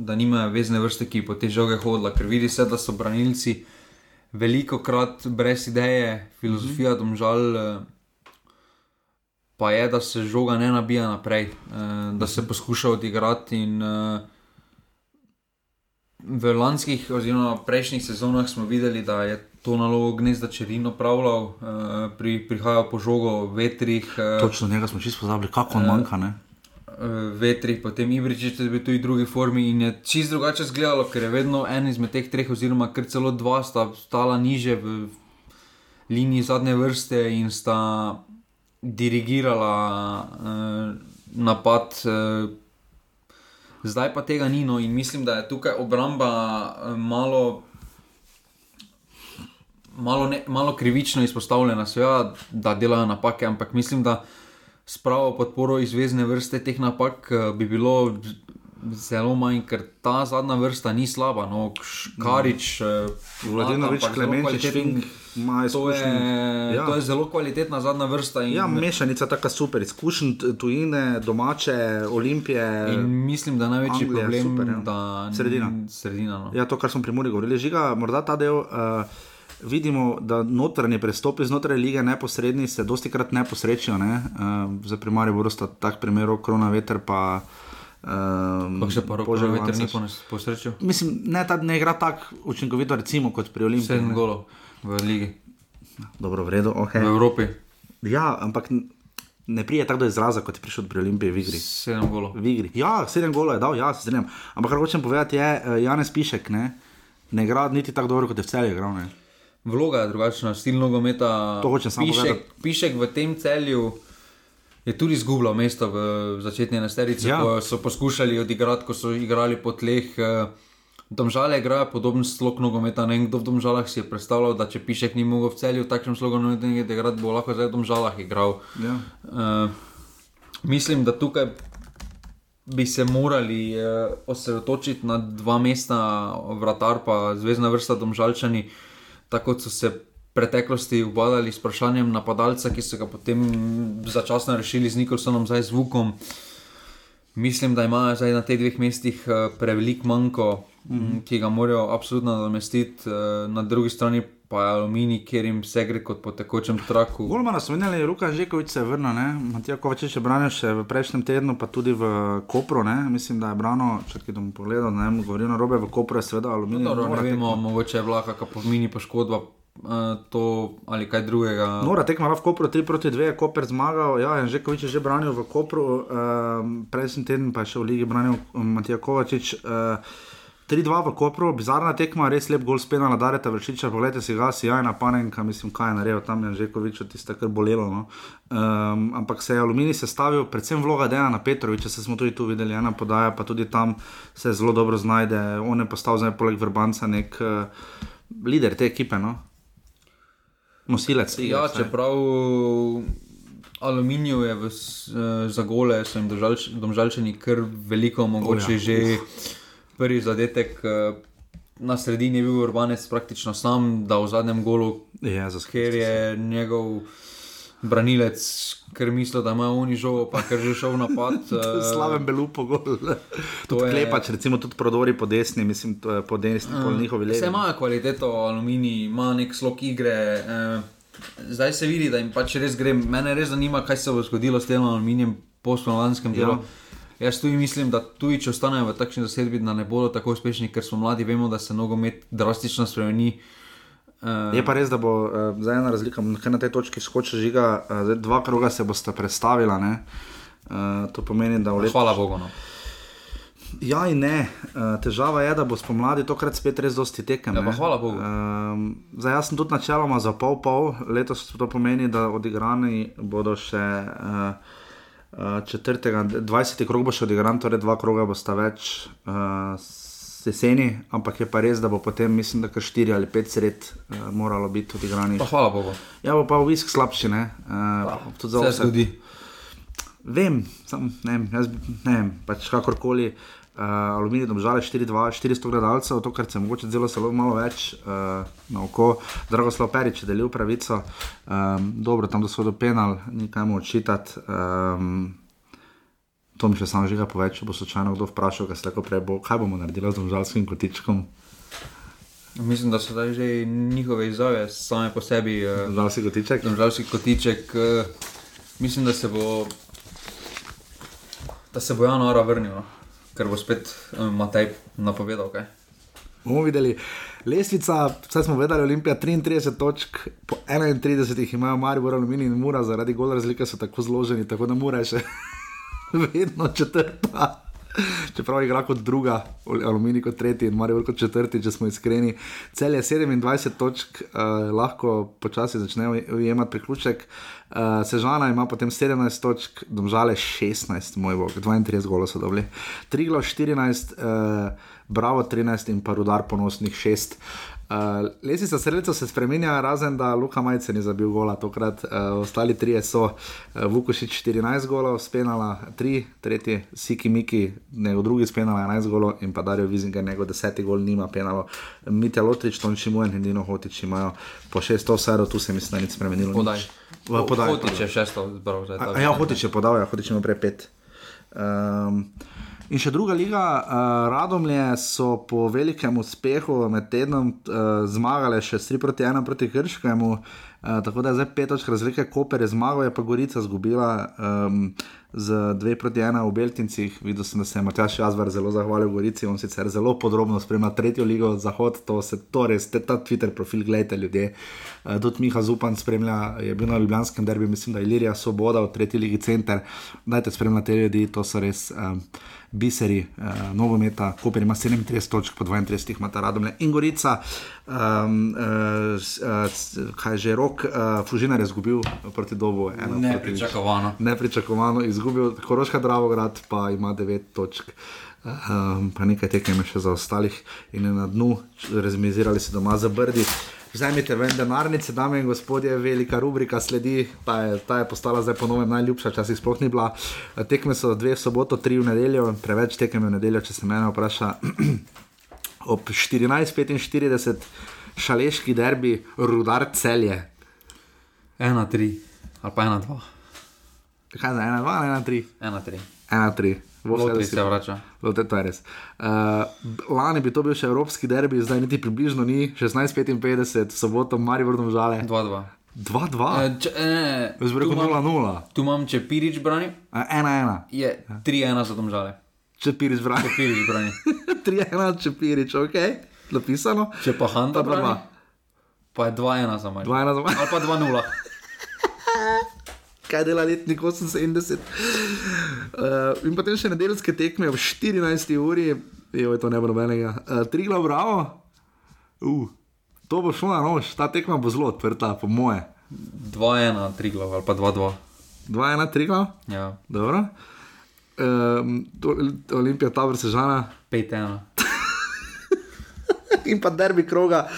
da nimajo vezne vrste, ki po te žoge hodila, ker vidi se, da so branilci veliko krat brez ideje, filozofija domžal. eh, Pa je, da se žoga ne nabija naprej, eh, da se poskuša odigrati. In, eh, v lanskih, oziroma prejšnjih sezonah smo videli, da je to nalogo gnezda Čerino opravljal, eh, pri, prihajal po žogo, vetrih. eh, Točno njega smo čisto pozabili, kako on manjka. Ne? Eh, vetrih, potem Ibričič je bil tudi v drugi formi in je čist drugače izgledalo, ker je vedno en izmed teh treh, oziroma kar celo dva sta stala niže v liniji zadnje vrste in sta dirigirala uh, napad. Uh, zdaj pa tega ni, no in mislim, da je tukaj obramba uh, malo. Malo, ne, malo krivično izpostavljena, seveda, da delajo napake, ampak mislim, da s pravo podporo izvezne vrste teh napak eh, bi bilo zelo manj, ker ta zadnja vrsta ni slaba. No, Škarič, eh, Vladinovič, ampak zelo Klemenčič, Fink to je, ja. to je zelo kvalitetna zadnja vrsta. In, Ja, mešanica taka super, izkušen tujine, domače, olimpije. in mislim, da je največji Anglija, problem, super, ja. da Sredina. sredina no. Ja, to, kar smo pri Muri govorili, žiga, morda ta del. Uh, Vidimo, da notranje prestopi znotraj lige neposredni se dosti krat ne posrečijo. Ne? Uh, za primarje bo sta tak primer, krona veter pa. Um, Kako se pa roko veter ni posrečil? Mislim, ne, ta ne igra tako učinkovito, recimo, kot pri Olimpiji. Sedem golov v ligi. Dobro, v redu, okay. V Evropi. Ja, ampak ne prije tako do izraza, kot je prišel pri Olimpiji v igri. Sedem golov. V igri. Ja, sedem golov je dal, ja, se strinjam. Ampak kar hočem povedati je, uh, Janez Pišek ne, ne igra niti tako dobro, kot je v celju igral. Ne. Vloga je drugačna, stil nogometa. To hočem samo pišek, povedati. pišek v tem celju je tudi izgubljal mesto v začetni enajsterici, Ja. ko so poskušali odigrati, ko so igrali po tleh. eh, Domžale igrajo podoben slog nogometa. Ne vem, kdo v Domžalah si je predstavljal, da če Pišek ni mogel v celju v takšnem slogu nogometa igrati, bo lahko zdaj v Domžalah igral. Ja. Uh, mislim, da tukaj bi se morali uh, osredotočiti na dva mesta, vratar pa zvezdna vrsta Domžalčani, tako kot so se v preteklosti ubadali s vprašanjem napadalca, ki so ga potem začasno rešili z Nikolsonom, zdaj z Vukom. Mislim, da imajo zdaj na teh dveh mestih eh, prevelik manjko, mm. -hmm. ki ga morajo absolutno nadomestiti, eh, na drugi strani pa je aluminij, kjer jim vse gre kot po tekočem traku. Golmana smo menjali, Luka Žekovič se je vrnil, ne? Matija Kovačič je branil še v prejšnjem tednu, pa tudi v Kopru, ne? mislim, da je branil, če ki bom pogledal, ne vem, govoril na robe, v Kopru je seveda aluminij. Dobro, ne vemo, tekma. mogoče je bila kakšna pomini poškodba, uh, to ali kaj drugega. Nora tekma v Kopru 3 proti 2, je Koper zmagal, ja, Žekovič je že branil v Kopru, um, prejšnji teden pa je še v Ligi branil um, Matija Kovačič. Uh, 3-2 v Kopru, bizarna tekma, res lep gol spena na Dareta Vršiča, poglejte si ga, sjajna panenka, mislim, kaj je naredil tam je Žekovič, tiste, kar bolelo. No. Um, ampak se je Aluminij sestavil, predvsem vloga Dejana Petroviča, se smo tudi tu videli, ena podaja, pa tudi tam se zelo dobro znajde, on je postal zdaj poleg Vrbanca nek uh, lider te ekipe, no. Nosilec. Ja, vsaj. čeprav aluminiju je v, s- eh, za gole, so jim domžalč, domžalčani kar veliko omogočili. O ja, Že prvi zadetek, eh, na sredini je bil Urbanec praktično sam, da v zadnjem golu, je, ker je njegov branilec, ker misli, da ima oni žogo, pa ker že šel napad. uh, Slaven belu pogol. Tudi je- klepač, recimo tudi prodori po desni, mislim, to po desni, po njihovi levi. Vse ima kvaliteto, aluminij, ima nek slog igre. Eh, zdaj se vidi, da jim pač res gre. Mene res zanima, kaj se bo zgodilo s tem aluminijem po spomladanskem delu. Ja. Jaz tudi mislim, da tudi če ostanejo v takšni zasedbi, da ne bodo tako uspešni, ker smo mladi, vemo, da se nogomet drastično spremeni. Uh, Je pa res, da bo uh, zdaj ena razlika, ker na tej točki skoči žiga, uh, dva kroga se bosta predstavila. ne. Uh, to pomeni, da v letu. Hvala Bogu. No. Ja, in ne. Uh, težava je, da bo spomladi tokrat spet res dosti tekem. Ja, hvala Bogu. Um, zdaj, jaz sem tudi načeloma za pol-pol, letos to pomeni, da odigrani bodo še. Uh, četrtega, 20. krog bo še odigran, torej dva kroga bosta več uh, jeseni, ampak je pa res, da bo potem, mislim, da kar štiri ali pet sred uh, moralo biti odigranih. Pa hvala Bogu. Ja, bo pa obisk slabši, ne? Uh, tudi za Se vse. zgodi. Vem, sam, ne vem, jaz ne vem, pač kakorkoli. Uh, aluminij, domžale 4-2, 400 gledalcev, to, kar se je mogoče zelo zelo malo več uh, na oko. Dragoslav Perič je delil pravico, um, dobro, tam do penal, nikaj mu odčitati. Um, to mi še sam žiga poveč, če bo slučajno kdo vprašal, kaj, tako prej bo, kaj bomo naredili z domžalskim kotičkom. Mislim, da so zdaj že njihove izjave same po sebi. Uh, Domžalski kotiček. Domžalski kotiček. Uh, mislim, da se bo. Da se bo januara vrnil, no. Ker bo spet um, Matej napovedal. Kaj. Bomo videli. Lesvica, vse smo vedeli, Olimpija 33 točk, po 31 jih imajo Maribor, Aluminij in Mura, zaradi gol razlike so tako zloženi, tako da Mura je še vedno četrta. Čeprav igra kot druga, Aluminij kot tretji in Maribor kot četrti, če smo iskreni. Cel je 27 točk, uh, lahko počasi začne ujemati priključek. Uh, Sežana ima potem 17 točk, domžale 16, moj bog, 32 golov so dobili. Triglo 14, uh, Bravo 13 in pa Rudar ponosnih 6. Uh, Lesica srca se spremenja, razen da Luka Majce ni zabil gola, tokrat uh, ostali trije so uh, Vukošič 14 golov, Spenala 3, tretji Siki Miki, njegov drugi Spenala 11 golov in pa Dario Vizinger, njegov deseti gol nima penalo. Mitja Lotrič, Tonči Mujen in Dino Hotič imajo po 600 vsero, tu se mi ni spremenilo. Podaj. nič. V podaj. Hotič je šesto zbral. ja, Hotič je podal, ja, Hotič ima prej pet. Um, in še druga liga, uh, Radomlje so po velikem uspehu med tednom uh, zmagale še 3 proti 1 proti Krškemu. Uh, tako da je zdaj pet točk razlike, Koper je zmagal, je pa Gorica izgubila um, z 2 proti 1 v Beltincih. Videl sem, da se je Matjaš Jazvar zelo zahvalil Gorici, on sicer zelo podrobno spremlja tretjo ligo Zahod, to se to res, te, ta Twitter profil, gledajte ljudje. Uh, tudi Miha Zupan spremlja, je bil na Ljubljanskem derbi, mislim, da je Ilirija Svoboda v tretji ligi center. Dajte spremljati te ljudi, to so res. Um, biseri, uh, nogometa, Koper ima 37 točk, po 32 ima ta Radomlje in Gorica, um, uh, uh, kaj že rok, uh, Fužinar je izgubil proti dobu. ena proti nič. Nepričakovano. Nepričakovano izgubil, Koroška Dravograd pa ima 9 točk. Um, pa nekaj tekem je še za ostalih in je na dnu, rezimizirali se doma za brdi. Vzemite ven denarnice, dame in gospodje, velika rubrika sledi, ta je, ta je postala zdaj ponovno najljubša, včasih sploh ni bila. Tekme so dve v soboto, tri v nedeljo, preveč tekem v nedeljo, če se mene vpraša. Ob 14:45 šaleški derbi, rudar celje. 1-3 ali pa 1-2. Kaj za 1-2 ali 1-3? 1-3. 1-3. Lotri se vrača. Lotte, to je res. Uh, lani bi to bil še evropski derbi, zdaj niti približno ni, 16:55, soboto, Maribor, žale. 2-2. 2-2. Eh, če- eh, ne, Jaz bi rekel tu imam- 0-0. Tu imam, če Pirič brani, 1-1. je 3-1 za domžale. Če piriš brani. Če Pirič brani. 3-1, če piriš, ok, napisano. Če pa Hanta brani, pa je 2-1 za Maribor. 2-1 za Maribor. Ali pa 2-0. kaj dela letnik 78. Uh, in potem še nedeljske tekme ob 14. uri, jo je to ne bo nobenega. Uh, tri glav bravo, uh, to bo šlo na nož, ta tekma bo zelo odprta, po moje. 2-1, 3 glav ali pa 2-2. 2-1, tri glav, Ja, dobro. Um, Olimpija, Tabor, Sežana 5-1. in pa derbi kroga.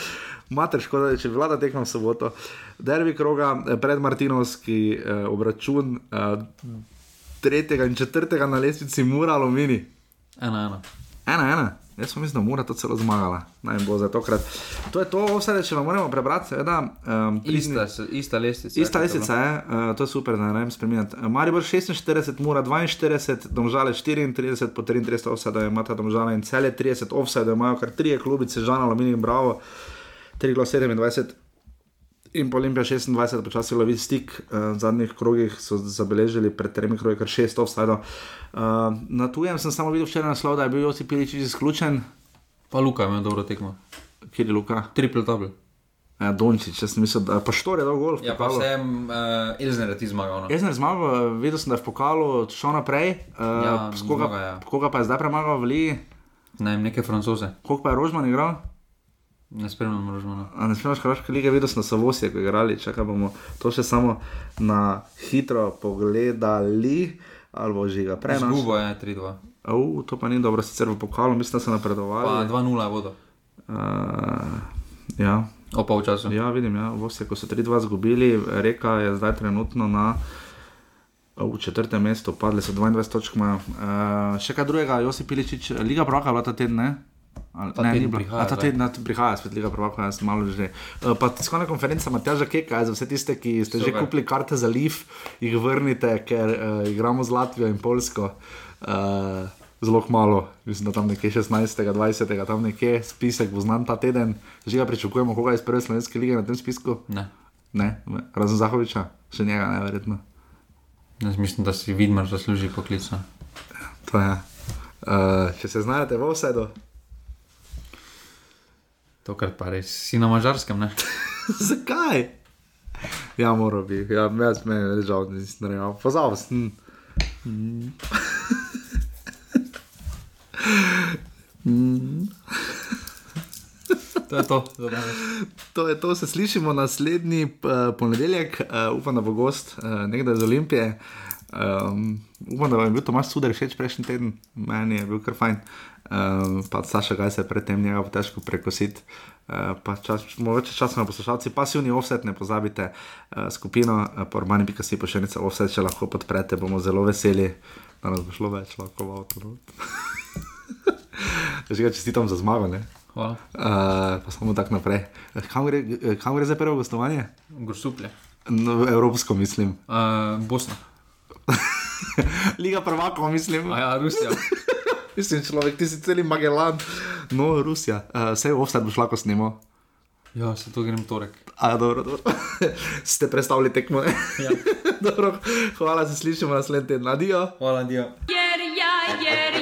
Mater, škoda, če bi vlada tekma v soboto. Derbi kroga, eh, pred Martinovski eh, obračun, eh, tretjega in četrtega na lestvici, mora alumini. 1-1. Ena, ena. Jaz pa mislim, da mora to celo zmagala. Naj bo za tokrat. To je to, vse, če vam moramo prebrati, seveda. Um, Ista, ista lestvica. Ista lestvica je, uh, to je super, da ne vem spremenjati. Maribor 46, mora 42, domžale 34, po 33 offside imata domžale in cele 30 offside imajo kar trije klubice, Žan Aluminij in Bravo, 3 glas 27. In po Olimpiji 26, počasi lovi stik, uh, v zadnjih krogih so zabeležili pred tremi krogi kar šest offsajdov. Uh, na tujem sem samo videl včeraj naslov, da je bil Josip Piličič izključen. Pa Luka ima dobro tekmo. Kjer je Luka? Triple double. Ja, Dončić, jaz sem mislil, da pa štor je dal golf. Ja, pa sem uh, Elzner ti zmagal. No. Elzner zmagal, videl sem, da je v pokalu šel naprej. Uh, Ja, koga, zmaga, ja. koga pa je zdaj premagal v Ligi? Ne, neke francoze. Koliko pa je Rožman igral? Ne spremljam Rožmana. A ne spremljaš Hrvaške lige, videl sem na Savosije, ko igrali, čakaj bomo to še samo na hitro pogledali, ali bo že ga prenašal. Zgubo je 3-2. Uh, to pa ni dobro, sicer v pokalu, mislim, da so napredovali. Pa 2-0 je vodo. Uh, ja. O polčasu. Ja, vidim, ja. Vosje, ko so 3-2 izgubili, reka je zdaj trenutno na v četrtem mestu, padli so 22 točk. imajo. Uh, še kaj drugega, Josip Piličič, Liga Prvaka je bila ta teden, ne? Ali, Ta ne, teden ni prihaja A, ta teden prihaja spet Liga Prvaka, jaz sem malo že. Uh, pa tiskovna konferenca Matjaža Keka je za vse tiste, ki ste že Super. kupili karte za Liv, jih vrnite, ker uh, igramo z Latvijo in Polsko. Uh, Zelo malo, mislim, da tam nekje 16. 20. tam nekje spisek bo znan ta teden. Že ga pričakujemo, koga iz prve slovenske lige na tem spisku? Ne. Ne, razen Zahoviča, še njega neverjetno. Jaz mislim, da si Vidmar zasluži poklicno. To je. Uh, če se znajdete v vsedu, Tokrat pa res si na mačarskem, ne? zakaj? Ja, mora bi, ja, jaz me je žal, da nisem naredil. Pozabil sem. Mm. To je to. za danes. To je to, se slišimo naslednji uh, ponedeljek, uh, upam, da bo gost uh, nekdaj iz Olimpije. Um, upam, da vam je bil Tomaš Sudar všeč prejšnji teden, meni je bil kar fajn. Um, pa Saša, kaj se predtem njega bo težko prekositi. Uh, pa čas, mogoče časoma poslušalci, pasivni offset, ne pozabite uh, skupino uh, pormani.si pošiljnica offset, če lahko podprete, bomo zelo veseli, da nas bo šlo več, lahko v avto. Že ga čestitam za zmago, ne? Hvala. Uh, pa samo tako naprej. Eh, Kam gre, eh, kam gre za prvo gostovanje? Gorsuplje. No, evropsko, mislim. Uh, Bosna. Liga prvakov, mislim. A ja, Rusija. mislim, človek, ti si celi Magellan. No, Rusija. Uh, vse v offset boš lahko snimal. Ja, se to grem torek. A, dobro, dobro. Ste predstavili tekmo? Ja. dobro, hvala, se slišimo naslednji teden. Adijo. Hvala, Dio. Jer ja, jer ja